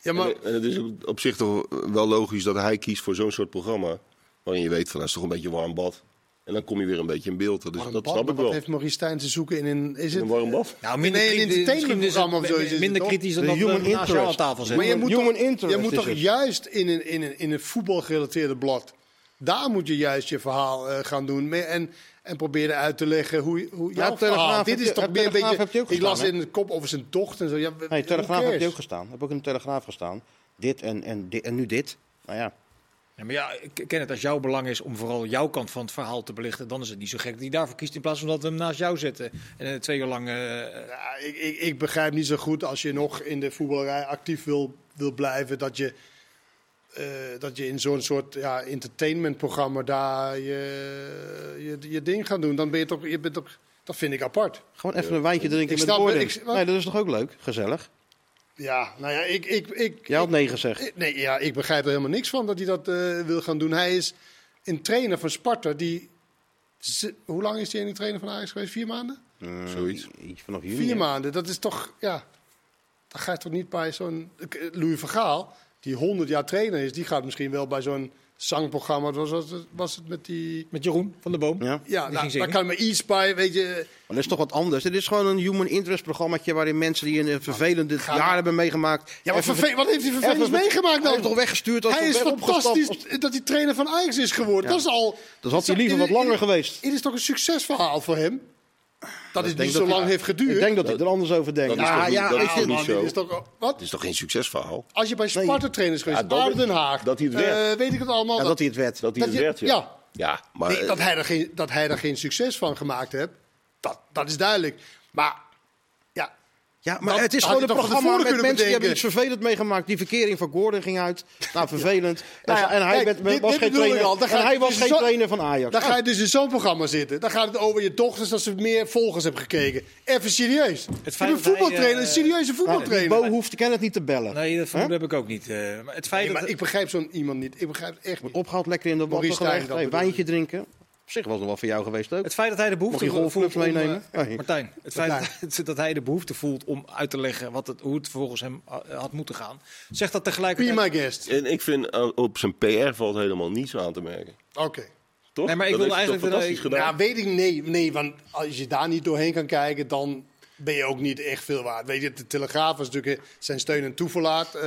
Ja, maar... En, en het is op zich toch wel logisch dat hij kiest voor zo'n soort programma. Waarin je weet van dat is toch een beetje warm bad. En dan kom je weer een beetje in beeld. Dus dat bad, snap ik wel. Wat heeft Maurice Stijn te zoeken in een... Is het, een warm bad? Nou, minder nee, een entertainmentprogramma of zo is het Minder kritisch dan dat we jou aan tafel zetten. Maar je moet Human toch, interest je moet toch juist in een, in, een, in een voetbalgerelateerde blad... Daar moet je juist je verhaal uh, gaan doen. En, en proberen uit te leggen hoe, hoe jouw ja, verhaal... Dit je, is toch meer een beetje... Heb je ook ik las gestaan, in de kop over zijn tocht en zo. Ja, nee, Telegraaf heb je ook gestaan. Heb ook in de Telegraaf gestaan. Dit en, en, dit, en nu dit. Nou ja. Ja, maar ja, ik ken het als jouw belang is om vooral jouw kant van het verhaal te belichten. Dan is het niet zo gek dat hij daarvoor kiest in plaats van dat we hem naast jou zetten. En twee uur lang. Uh, ja, ik, ik, ik, begrijp niet zo goed als je nog in de voetballerij actief wil, wil blijven. Dat je, uh, dat je in zo'n soort ja, entertainmentprogramma daar je, je, je ding gaat doen. Dan ben je toch. Je bent toch dat vind ik apart. Gewoon even een wijntje drinken ik met woorden. Ik, nee, dat is toch ook leuk? Gezellig. Ja, nou ja, ik... ik, ik Jij had nee gezegd. Ik, nee, ja, ik begrijp er helemaal niks van dat hij dat uh, wil gaan doen. Hij is een trainer van Sparta die Hoe lang is hij in die trainer van Ajax geweest? Vier maanden? Eh, Zoiets. Iets vanaf juni. Vier maanden, dat is toch, ja. Dan ga je toch niet bij zo'n. Louis van Gaal, die 100 jaar trainer is, die gaat misschien wel bij zo'n zangprogramma. Was, was, het, was het met die. Met Jeroen van de Boom. Ja. Nou, daar kan je maar iets bij, weet je. Maar dat is toch wat anders. Dit is gewoon een human interest programmaatje waarin mensen die een vervelende Ga- jaar hebben meegemaakt. Ja, maar even- verve- wat heeft hij vervelend meegemaakt Hij dan? is toch weggestuurd als Hij is fantastisch dat hij trainer van Ajax is geworden. Dat is al. Dat had hij liever wat langer geweest. Het is toch een succesverhaal voor hem? Dat denk niet zo dat lang heeft geduurd. Ik denk dat hij er anders over denkt. Dat is Ja, toch niet- ja, dat is niet zo? is toch, wat? Het is toch geen succesverhaal? Als je bij Sparta trainers geweest, Ja, dat- Den Haag, dat hij het werd. eh, weet ik het allemaal. dat hij het werd. Dat hij Dat het werd, ja. ja. Maar... Nee, eh, dat, hij er geen, dat hij er geen succes van gemaakt heeft, dat, dat is duidelijk. Maar Ja, maar Dat het is gewoon een programma met mensen die hebben iets vervelend meegemaakt. Die verkering van Gordon ging uit. Nou, vervelend. Nou ja, en hij kijk, werd- dit- was dit geen trainer, al. En hij was dus geen zo- trainer van Ajax. dan Nou, ga je dus in zo'n programma zitten. Dan gaat het over je dochters dat ze meer volgers hebben gekeken. Even serieus. Het feit een hij, voetbaltrainer, eh, een serieuze voetbaltrainer. Bo hoeft ken het niet te bellen. Nee, dat vermoeden heb ik ook niet. eh, maar het feit Nee, dat... ik begrijp zo'n iemand niet. Ik begrijp het echt niet. Opgehaald lekker in de gelegd. Hey, bedoel wijntje drinken. Op zich was het wel voor jou geweest ook. Het feit dat hij de behoefte Mag je golfclubs voelt om, meenemen? eh, Nee. Martijn, het feit dat, dat hij de behoefte voelt om uit te leggen wat het, hoe het volgens hem eh, had moeten gaan, zegt dat Be tegelijkertijd. my guest. En ik vind eh, op zijn PR valt helemaal niets aan te merken. Oké. Toch? Nee, maar ik toch eigenlijk- fantastisch gedaan. Nou, weet ik nee. Nee, want als je daar niet doorheen kan kijken, dan ben je ook niet echt veel waard. Weet je, de Telegraaf was natuurlijk zijn steun en toeverlaat. Eh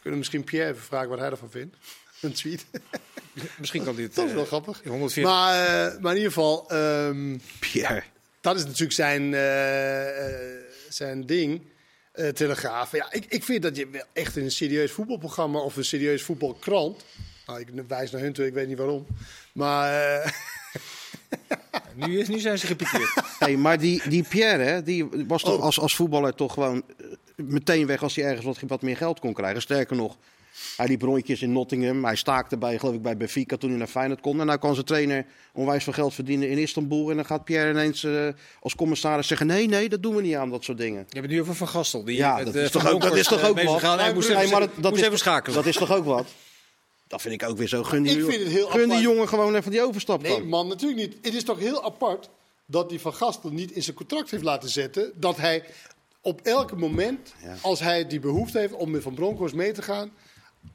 kunnen we misschien Pierre even vragen wat hij ervan vindt? Een tweet. Misschien kan dit. Dat is eh, wel grappig. 140. Maar, eh, maar in ieder geval, ehm, Pierre. dat is natuurlijk zijn, eh, eh, zijn ding. eh, Telegraaf. Ja, ik, ik vind dat je wel echt in een serieus voetbalprogramma of een serieus voetbalkrant. Nou, ik wijs naar hun toe, ik weet niet waarom. Maar eh, nu, is- nu zijn ze gepikeerd. Hey, maar die, die Pierre, hè, die was toch Oh. als, als voetballer toch gewoon eh, meteen weg als hij ergens wat, wat meer geld kon krijgen. Sterker nog, hij liep rondjes in Nottingham. Hij staakte bij, geloof ik, bij Benfica toen hij naar Feyenoord kon. En nou kan zijn trainer onwijs veel geld verdienen in Istanbul. En dan gaat Pierre ineens eh, als commissaris zeggen, nee, nee, dat doen we niet aan, dat soort dingen. Je hebt het nu over Van Gastel. Die Ja, dat eh, is toch ook, dat is toch eh, ook wat? gaan. Hij moest Nee, even, maar dat, dat moest is, even schakelen. Dat is toch ook wat? Dat vind ik ook weer zo. Gun die, Ik vind het heel gun die jongen gewoon even die overstap Nee, dan. man, natuurlijk niet. Het is toch heel apart dat die Van Gastel niet in zijn contract heeft laten zetten. Dat hij op elk moment, Ja. als hij die behoefte heeft om met Van Bronckhorst mee te gaan,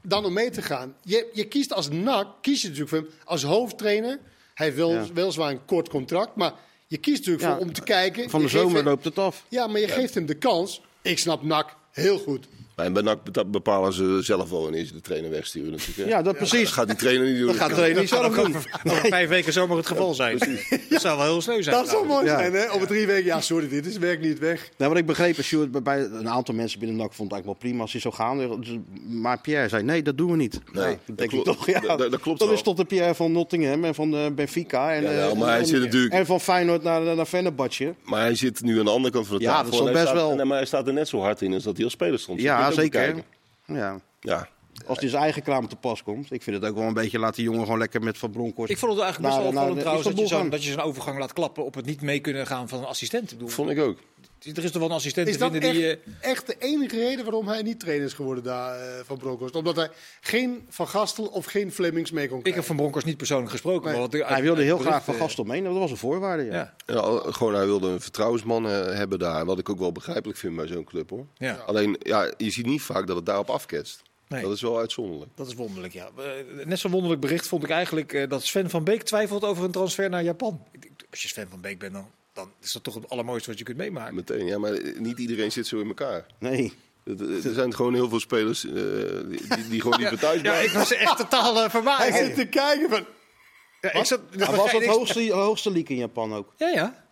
dan om mee te gaan. Je, je kiest als NAC, kies je natuurlijk voor hem als hoofdtrainer. Hij wel, Ja. weliswaar een kort contract, maar je kiest natuurlijk Ja, voor om te kijken. Van de zomer hem- loopt het af. Ja, maar je geeft hem de kans. Ik snap NAC heel goed. En bij NAC beta- bepalen ze zelf wel wanneer ze de trainer wegsturen natuurlijk. Ja, dat precies. Dat gaat die trainer niet doen. Dat gaat de trainer niet zelf doen. Over vijf weken zomaar het geval zijn. Dat zou wel heel sneu zijn. Dat zou mooi Ja. zijn, hè? Over drie weken, ja, sorry, dit is werk niet weg. Nou, wat ik begreep is, Sjoerd, bij- bij een aantal mensen binnen NAC vond het eigenlijk wel prima als hij zou gaan. Dus- Maar Pierre zei, nee, dat doen we niet. Nee, Nou, dat denk ik klopt. toch, ja. Dat- dat klopt Dat wel. is tot de Pierre van Nottingham en van eh, Benfica. En, Ja, eh, maar hij en- zit natuurlijk- En van Feyenoord naar, naar Fenerbahce. Maar hij zit nu aan de andere kant van de Ja, tafel. dat is best staat- wel. Nee, maar hij staat er net zo hard in als dat hij als speler stond. Je Ja, zeker. Ja. Ja, Als hij zijn eigen kraam te pas komt. Ik vind het ook wel een beetje, laat die jongen gewoon lekker met Van Bronckhorst. Ik vond het eigenlijk best wel opvallend trouwens dat je, zo'n, gaan. dat je zo'n overgang laat klappen op het niet mee kunnen gaan van een assistent. Bedoel, vond ik ook. Er is toch wel een assistent Is te dat vinden echt, die... eh, echt de enige reden waarom hij niet trainer is geworden daar eh, van Bronckhorst? Omdat hij geen Van Gastel of geen Flemings mee kon ik krijgen? heb Van Bronckhorst niet persoonlijk gesproken. Nee. maar wat hij wilde heel graag Van berichten- Gastel mee. Dat was een voorwaarde, ja. Ja, gewoon, hij wilde een vertrouwensman eh, hebben daar. Wat ik ook wel begrijpelijk vind bij zo'n club hoor. ja. Alleen, ja, je ziet niet vaak dat het daarop afketst. Nee. Dat is wel uitzonderlijk. Dat is wonderlijk, ja. Eh, Net zo'n wonderlijk bericht vond ik eigenlijk eh, dat Sven van Beek twijfelt over een transfer naar Japan. Ik Als je Sven van Beek bent, dan, dan is dat toch het allermooiste wat je kunt meemaken. Meteen, ja, maar niet iedereen zit zo in elkaar. Nee. Er zijn gewoon heel veel spelers eh, die, die, die gewoon niet meer thuis Ja, ik was echt totaal uh, Hij zit te kijken van... Ja, ik zat, Hij was het hoogste, hoogste league in Japan ook. Ja, ja.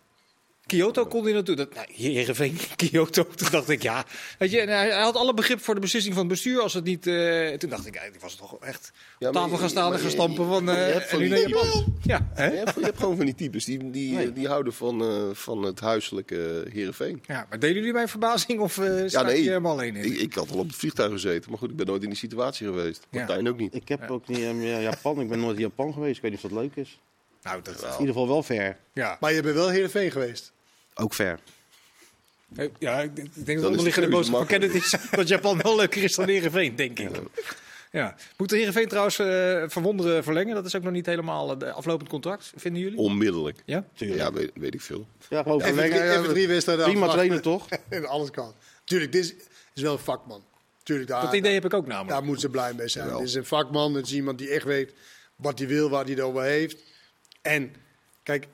Kyoto kon hij naartoe. Dat, nou, Heerenveen, Kyoto. Toen dacht ik, ja. Weet je, en hij, hij had alle begrip voor de beslissing van het bestuur. Als het niet, eh, toen dacht ik, eigenlijk was het toch echt Ja, op tafel je- gaan staan en gaan je- stampen van... je eh en van nu die naar Japan. Ja, hè? Je hebt, je hebt gewoon van die types die, die, Nee. die houden van, eh, van het huiselijke Heerenveen. ja, maar deden jullie mijn verbazing of uh, Ja, je nee. helemaal alleen in? Ik, ik had al op het vliegtuig gezeten, maar goed, ik ben nooit in die situatie geweest. Ja. Martijn ook niet. Ik heb ook niet in Japan. Ik ben nooit in Japan geweest. Ik weet niet of dat leuk is. nou, dat, In ieder geval wel ver. ja. Maar je bent wel Heerenveen geweest. Ook ver. Eh, ja, ik denk- ik denk dat is de onderliggende de boodschap van is dat Japan wel leuker is dan Heerenveen, denk ik. Ja. Moet de Heerenveen trouwens eh verwonderen verlengen? Dat is ook nog niet helemaal het aflopend contract, vinden jullie? Onmiddellijk. Ja? Ja, weet, weet ik veel. Ja, gewoon Even, verlengen. drie, even drie wedstrijden Prima trainer, toch? En alles kan. Tuurlijk, dit is, is wel een vakman. Tuurlijk, daar, Dat idee heb ik ook namelijk. daar moeten ze blij mee zijn. Jawel. Dit is een vakman, het is iemand die echt weet wat hij wil, waar hij het over heeft. En kijk,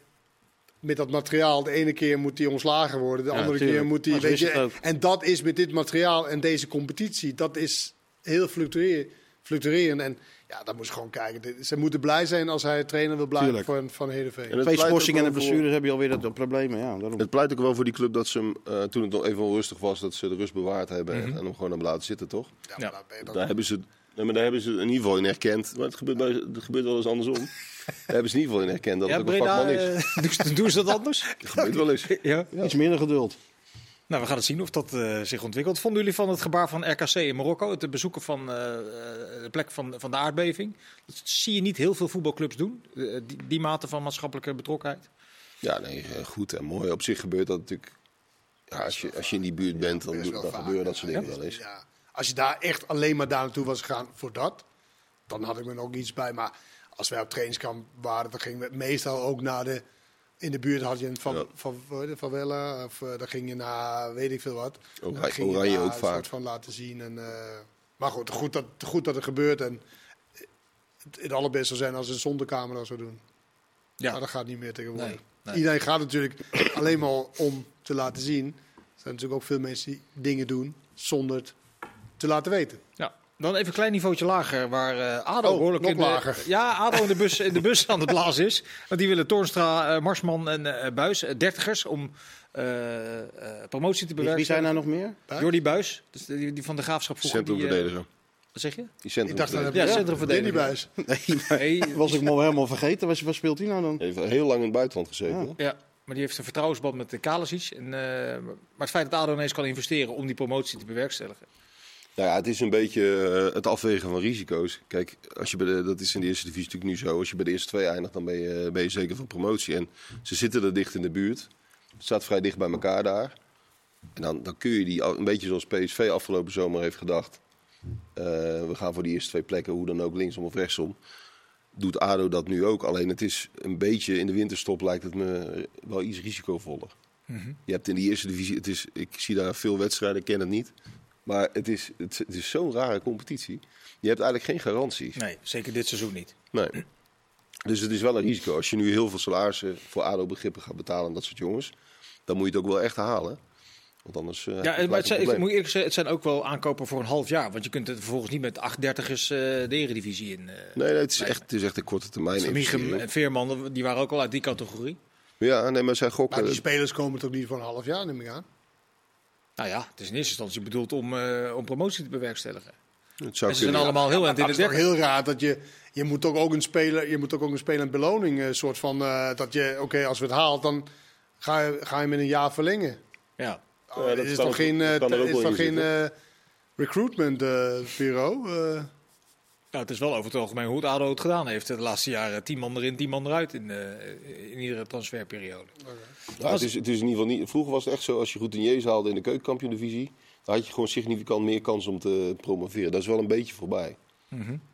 met dat materiaal, de ene keer moet hij ontslagen worden, de Ja, andere tuurlijk. keer moet hij. Weet je, en dat is met dit materiaal en deze competitie, dat is heel fluctuerend. En ja, daar moet je gewoon kijken. Ze moeten blij zijn als hij trainer wil blijven Tuurlijk. van, van Heerenveen. En het Twee schorsingen en blessures heb je alweer dat, dat problemen. Ja, daarom. Het pleit ook wel voor die club dat ze hem, eh, toen het nog even onrustig was, dat ze de rust bewaard hebben en hem gewoon hebben laten zitten, toch? Ja, Ja. maar daar ben je dan- Daar hebben ze, nee, maar daar hebben ze in ieder geval in erkend. Maar het gebeurt, bij, het gebeurt wel eens andersom. daar hebben ze in ieder geval in erkend dat ja, het ook een Breda, vakman is. eh, doen ze- doen ze dat anders? Dat gebeurt wel eens. ja. Iets minder geduld. Nou, we gaan het zien of dat eh, zich ontwikkelt. Vonden jullie van het gebaar van RKC in Marokko, het bezoeken van eh, de plek van, van de aardbeving? Dat zie je niet heel veel voetbalclubs doen, die, die mate van maatschappelijke betrokkenheid. Ja, nee, goed en mooi. Op zich gebeurt dat natuurlijk. Ja, als, je, als je in die buurt bent, dan, dan gebeuren dat soort dingen wel eens. Ja. Als je daar echt alleen maar daar naartoe was gegaan voor dat, dan had ik me ook iets bij. Maar als wij op trainingskamp waren, dan gingen we meestal ook naar de... In de buurt had je een van, Ja. van, van, favela, of eh, dan ging je naar weet ik veel wat. Oranje- Dan ging je Oranje daar ook een vaak. soort van laten zien. En, eh, maar goed, goed dat, goed dat het gebeurt. En het, het allerbeste zou zijn als ze het zonder camera zou doen. Ja. Maar dat gaat niet meer tegenwoordig. Nee, nee. Iedereen gaat natuurlijk alleen maar om te laten zien. Er zijn natuurlijk ook veel mensen die dingen doen zonder het te laten weten. Ja. Dan even een klein niveautje lager, waar eh ADO Oh, behoorlijk in de. Ja, ADO in de bus, in de bus aan het blazen is. Want die willen Toornstra, eh, Marsman en eh, Buis, dertigers, om eh, eh, promotie te Wie, wie zijn er nog meer? Buis? Jordi Buis, dus die, die van de Graafschap vroeger. die, Centrumverdediger. Wat zeg je? Die Ik dacht dat centrumverdediger. Ja, ja, centrumverdediger. Danny Buis. Nee, maar was ik me al helemaal vergeten. Waar, speelt hij nou dan? Heeft heel lang in het buitenland gezeten. Ja. maar die heeft een vertrouwensband met de Kalasic. En, eh, maar het feit dat ADO ineens kan investeren om die promotie te bewerkstelligen. Nou ja, het is een beetje eh, het afwegen van risico's. Kijk, als je bij de, dat is in de eerste divisie natuurlijk nu zo. Als je bij de eerste twee eindigt, dan ben je, ben je zeker van promotie. En ze zitten er dicht in de buurt. Het staat vrij dicht bij elkaar daar. En dan, dan kun je die, al- een beetje zoals PSV afgelopen zomer heeft gedacht. eh, we gaan voor die eerste twee plekken, hoe dan ook, linksom of rechtsom. Doet ADO dat nu ook. Alleen het is een beetje, in de winterstop lijkt het me wel iets risicovoller. Je hebt in de eerste divisie, het is, ik zie daar veel wedstrijden, ik ken het niet. Maar het is, het, het is zo'n rare competitie. Je hebt eigenlijk geen garanties. Nee, zeker dit seizoen niet. Nee. Dus het is wel een risico. Als je nu heel veel salarissen voor ADO-begrippen gaat betalen aan dat soort jongens, dan moet je het ook wel echt halen. Want anders. eh, Ja, maar het zijn, ik moet eerlijk zeggen, het zijn ook wel aankopen voor een half jaar. Want je kunt het vervolgens niet met 38ers eh de eredivisie in. eh Nee, nee, het is, echt, het is echt een korte termijn. Michum en Veerman, die waren ook al uit die categorie. Ja, nee, maar zij gokken. Maar die spelers komen toch niet voor een half jaar, neem ik aan. Nou ja, het is in eerste instantie bedoeld om, eh, om promotie te bewerkstelligen. het zou En ze zijn kunnen. allemaal heel de is toch 30. heel raar dat je, je moet toch ook een speler, je moet ook een speler een beloning, eh, soort van, eh, dat je, oké, als we het haalt, dan ga je, ga je met een jaar verlengen. Ja. Oh, dat dit is toch geen, is geen zitten. Nou, het is wel over het algemeen hoe het ADO het gedaan heeft. De laatste jaren tien man erin, tien man eruit in, eh, in iedere transferperiode. Ja, het, is, het is in ieder geval niet. Vroeger was het echt zo, als je routiniers haalde in de keukenkampioen-divisie, dan had je gewoon significant meer kans om te promoveren. Dat is wel een beetje voorbij.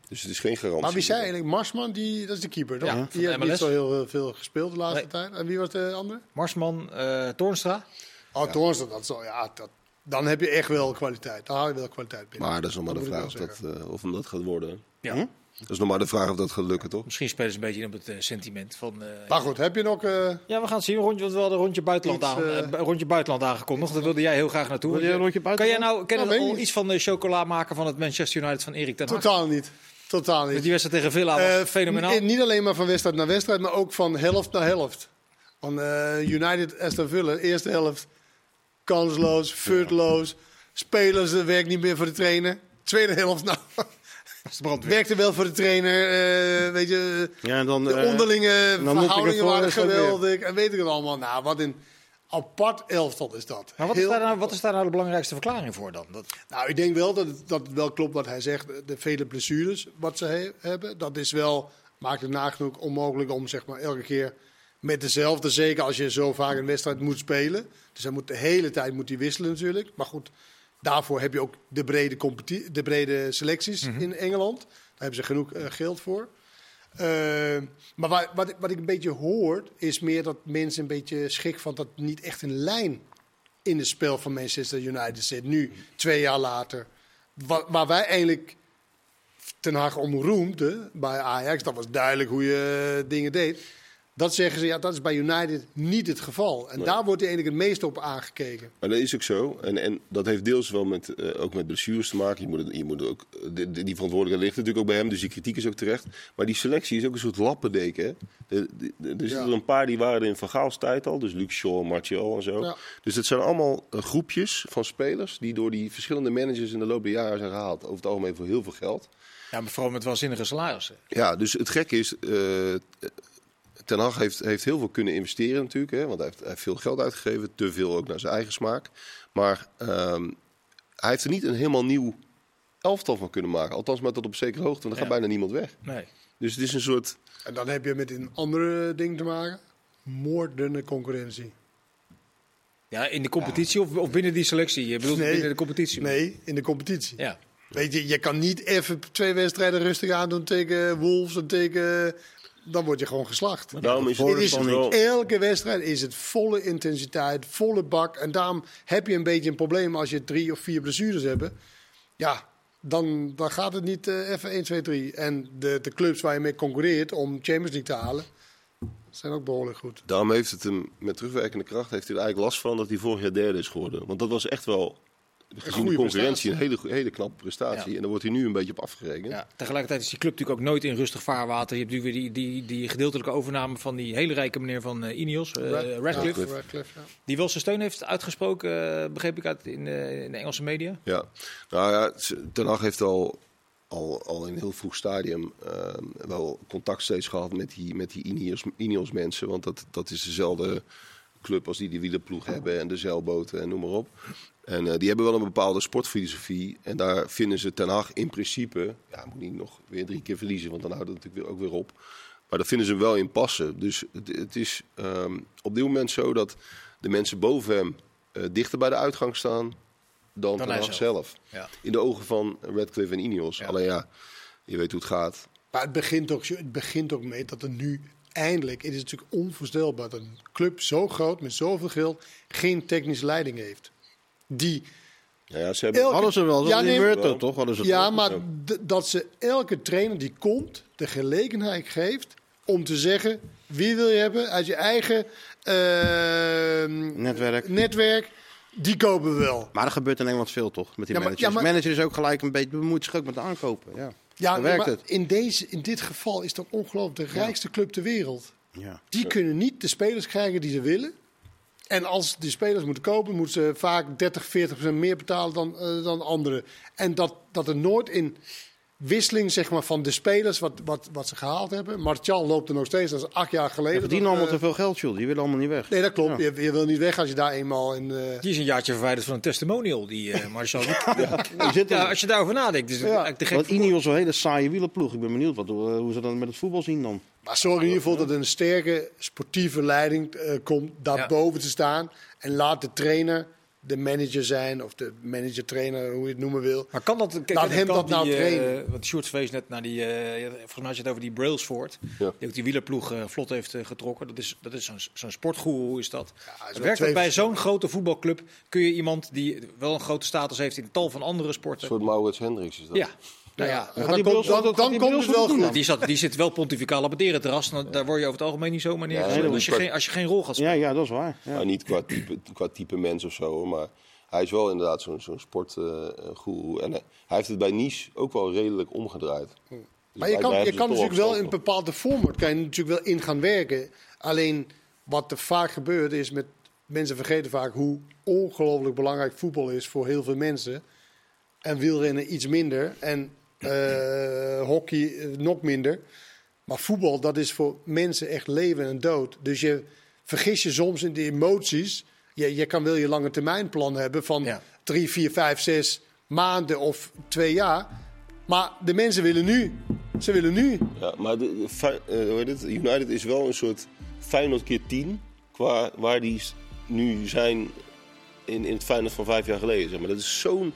Dus het is geen garantie. Maar wie zei eigenlijk? Marsman, die, dat is de keeper, toch? Ja, van die heeft niet MLS. zo heel eh, veel gespeeld de laatste Nee. tijd. En wie was de andere? Marsman, eh Toornstra. Oh, Toornstra, dat is zo, ja, dat, dan heb je echt wel kwaliteit. Dan haal je wel kwaliteit binnen. Maar dat is nog maar de vraag of dat, eh, of hem dat gaat worden. Ja. Dat is nog maar de vraag of dat gaat lukken, toch? Misschien spelen ze een beetje op het eh, sentiment van... eh, Maar goed, heb je nog... eh, ja, we gaan het zien. Rondje, want we hadden een rondje buitenland, Iets, aan, een rondje buitenland aangekondigd. Daar wilde jij heel graag naartoe. Wil je een rondje Kan jij nou ken Nou, al iets van de chocola maken van het Manchester United van Erik ten Hag? totaal niet. Totaal niet. Die wedstrijd tegen Villa was Eh, fenomenaal. Niet alleen maar van wedstrijd naar wedstrijd, maar ook van helft naar helft. Van eh, United Aston Villa, eerste helft kansloos, futloos. Spelers eh, werkt niet meer voor de trainer. Tweede helft, nou, Dat werkte wel voor de trainer. eh, weet je, Ja, en dan, de eh, onderlinge dan moet ik verhoudingen waren dat geweldig. En weet ik het allemaal. Nou, wat een apart elftal is dat. Maar wat is, daar nou, wat is daar nou de belangrijkste verklaring voor dan? Dat, Nou, ik denk wel dat het, dat het wel klopt wat hij zegt. De vele blessures wat ze he- hebben, dat is wel, maakt het nagenoeg onmogelijk om zeg maar, elke keer met dezelfde, zeker als je zo vaak een wedstrijd moet spelen. Dus hij moet de hele tijd moet hij wisselen natuurlijk. Maar goed, Daarvoor heb je ook de brede, de brede selecties in Engeland. Daar hebben ze genoeg eh, geld voor. Eh, maar wat, ik- wat ik een beetje hoor, is meer dat mensen een beetje schrik van dat niet echt een lijn in het spel van Manchester United zit. Nu, twee jaar later. Waar, waar wij eigenlijk Ten Hag om roemden bij Ajax, dat was duidelijk hoe je eh, dingen deed. Dat zeggen ze, ja, dat is bij United niet het geval. En daar wordt hij eigenlijk het meest op aangekeken. Maar dat is ook zo. En, en dat heeft deels wel met, eh, ook met blessures te maken. Je moet, je moet ook, de- de- die verantwoordelijkheid ligt natuurlijk ook bij hem, dus die kritiek is ook terecht. Maar die selectie is ook een soort lappendeken. hè. De, de- de- er zitten er een paar die waren er in Van Gaals tijd al. Dus Luke Shaw, Martial en zo. Ja. Dus het zijn allemaal eh, groepjes van spelers die door die verschillende managers in de loop der jaren zijn gehaald. Over het algemeen voor heel veel geld. Ja, maar vooral met waanzinnige salarissen. Ja, dus het gekke is, eh, Ten Hag heeft, heeft heel veel kunnen investeren natuurlijk. Hè, want hij heeft, hij heeft veel geld uitgegeven, te veel ook naar zijn eigen smaak. Maar ehm, hij heeft er niet een helemaal nieuw elftal van kunnen maken. Althans, maar tot op zekere hoogte, want er gaat Ja. bijna niemand weg. Nee. Dus het is een soort... En dan heb je met een andere ding te maken. Moordende concurrentie. Ja, in de competitie of, of binnen die selectie? Je bedoelt Nee. binnen de competitie? Nee, in de competitie. Ja. Weet je, je kan niet even twee wedstrijden rustig aandoen tegen Wolves en tegen... Dan word je gewoon geslacht. Daarom is Het is wel... elke wedstrijd is het volle intensiteit, volle bak. En daarom heb je een beetje een probleem als je drie of vier blessures hebt. Ja, dan, dan gaat het niet eh, even 1, 2, 3. En de, de clubs waar je mee concurreert om Champions League te halen, zijn ook behoorlijk goed. Daarom heeft het hem met terugwerkende kracht heeft hij er eigenlijk last van dat hij vorig jaar derde is geworden. Want dat was echt wel, gezien de goede concurrentie, een hele, hele knappe prestatie. Ja. En daar wordt hij nu een beetje op afgerekend. Ja, tegelijkertijd is die club natuurlijk ook nooit in rustig vaarwater. Je hebt nu weer die, die, die gedeeltelijke overname van die hele rijke meneer van eh, Ineos, eh, Radcliffe. Radcliffe, ja. Die wel zijn steun heeft uitgesproken, eh, begreep ik uit in, eh, in de Engelse media. Ja, nou ja, Ten Hag heeft al, al, al in een heel vroeg stadium ehm, wel contact steeds gehad met die, met die Ineos, Ineos mensen. Want dat, dat is dezelfde club als die die wielerploeg hebben en de zeilboten en noem maar op. En eh, die hebben wel een bepaalde sportfilosofie. En daar vinden ze Ten Hag in principe, ja, moet niet nog weer drie keer verliezen, want dan houdt het natuurlijk ook weer op. Maar daar vinden ze wel in passen. Dus het, het is ehm, op dit moment zo dat de mensen boven hem eh, dichter bij de uitgang staan dan, Ten hij Hag zelf. zelf. Ja. In de ogen van Radcliffe en Ineos. Ja. Alleen ja, je weet hoe het gaat. Maar het begint, ook, het begint ook mee dat er nu eindelijk, het is natuurlijk onvoorstelbaar dat een club zo groot met zoveel geld geen technische leiding heeft. Die, Ja, ja, ze hebben, Elke- Hadden ze wel, Ja, nee, Murto wel. toch? Hadden ze ja, maar dat ze elke trainer die komt de gelegenheid geeft om te zeggen wie wil je hebben uit je eigen eh, Netwerk. netwerk, die kopen we wel. Maar er gebeurt in Engeland veel toch, met die Ja, maar- managers. ja, maar- Manager is ook gelijk een beetje, bemoeit zich ook met de aankopen. Ja, Ja, maar het. In, deze, in dit geval is ook ongelooflijk de rijkste club ter wereld. Ja. Die kunnen niet de spelers krijgen die ze willen. En als die spelers moeten kopen, moeten ze vaak 30, 40 procent meer betalen dan, eh, dan anderen. En dat, dat er nooit in wisseling zeg maar, van de spelers wat, wat, wat ze gehaald hebben. Martial loopt er nog steeds, dat is acht jaar geleden. Die verdienen Dat, allemaal eh, te veel geld, joh. Die willen allemaal niet weg. Nee, dat klopt. Ja. Je, je wil niet weg als je daar eenmaal in... eh, Die is een jaartje verwijderd van een testimonial, die eh Marcel. Die zitten- Ja, als je daarover nadenkt. Dus eigenlijk de gek Want Ineos is een hele saaie wielerploeg. Ik ben benieuwd wat, hoe hoe ze dat met het voetbal zien dan. Maar zorg in ieder geval dat er een sterke sportieve leiding eh, komt daarboven te staan. En laat de trainer de manager zijn, of de manager-trainer, hoe je het noemen wil. Maar kan dat... Kijk, Laat hem dat nou die, eh, trainen. Want Sjoerd verwees net naar die... eh, volgens mij had je het over die Brailsford. Ja. Die ook die wielerploeg eh, vlot heeft getrokken. Dat is, dat is zo'n zo'n sportgoeroe is dat. hij is wel Werkt dat twee bij zo'n grote voetbalclub? Kun je iemand die wel een grote status heeft in tal van andere een sporten... soort Maurits Hendricks is dat. Ja. Nou ja, dan, komt, dan, komt het wel Brailsford doen goed. die, zat, die zit wel pontificaal op het ereterras. Dan- Daar word je over het algemeen niet zomaar neergezet. nee, als, je geen, als je geen rol gaat spelen. Ja, ja, dat is waar. Niet qua type, qua type mens of zo, maar hij is wel inderdaad zo'n zo'n sportgoeroe. en eh, hij heeft het bij Nice ook wel redelijk omgedraaid. Dus Maar je kan, je kan natuurlijk wel in bepaalde format kan je natuurlijk wel in gaan werken. Alleen wat er vaak gebeurt is met mensen vergeten vaak hoe ongelooflijk belangrijk voetbal is voor heel veel mensen. En wielrennen iets minder en eh, hockey eh, nog minder. Maar voetbal, dat is voor mensen echt leven en dood. Dus je vergis je soms in de emoties. Je, je kan wel je lange termijnplan hebben van Ja. drie, vier, vijf, zes maanden of twee jaar. Maar de mensen willen nu. Ze willen nu. Ja, maar de, de Fey- eh, hoe heet het? United is wel een soort Feyenoord keer 10. Qua waar die nu zijn in, in het Feyenoord van vijf jaar geleden. Zeg maar. Dat is zo'n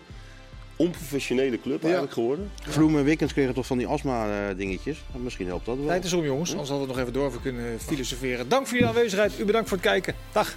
onprofessionele club eigenlijk geworden. Vloem en Wickens kregen toch van die astma-dingetjes. Misschien helpt dat wel. Tijd is om jongens, anders hadden we nog even door kunnen filosoferen. Dank voor jullie aanwezigheid. U bedankt voor het kijken. Dag.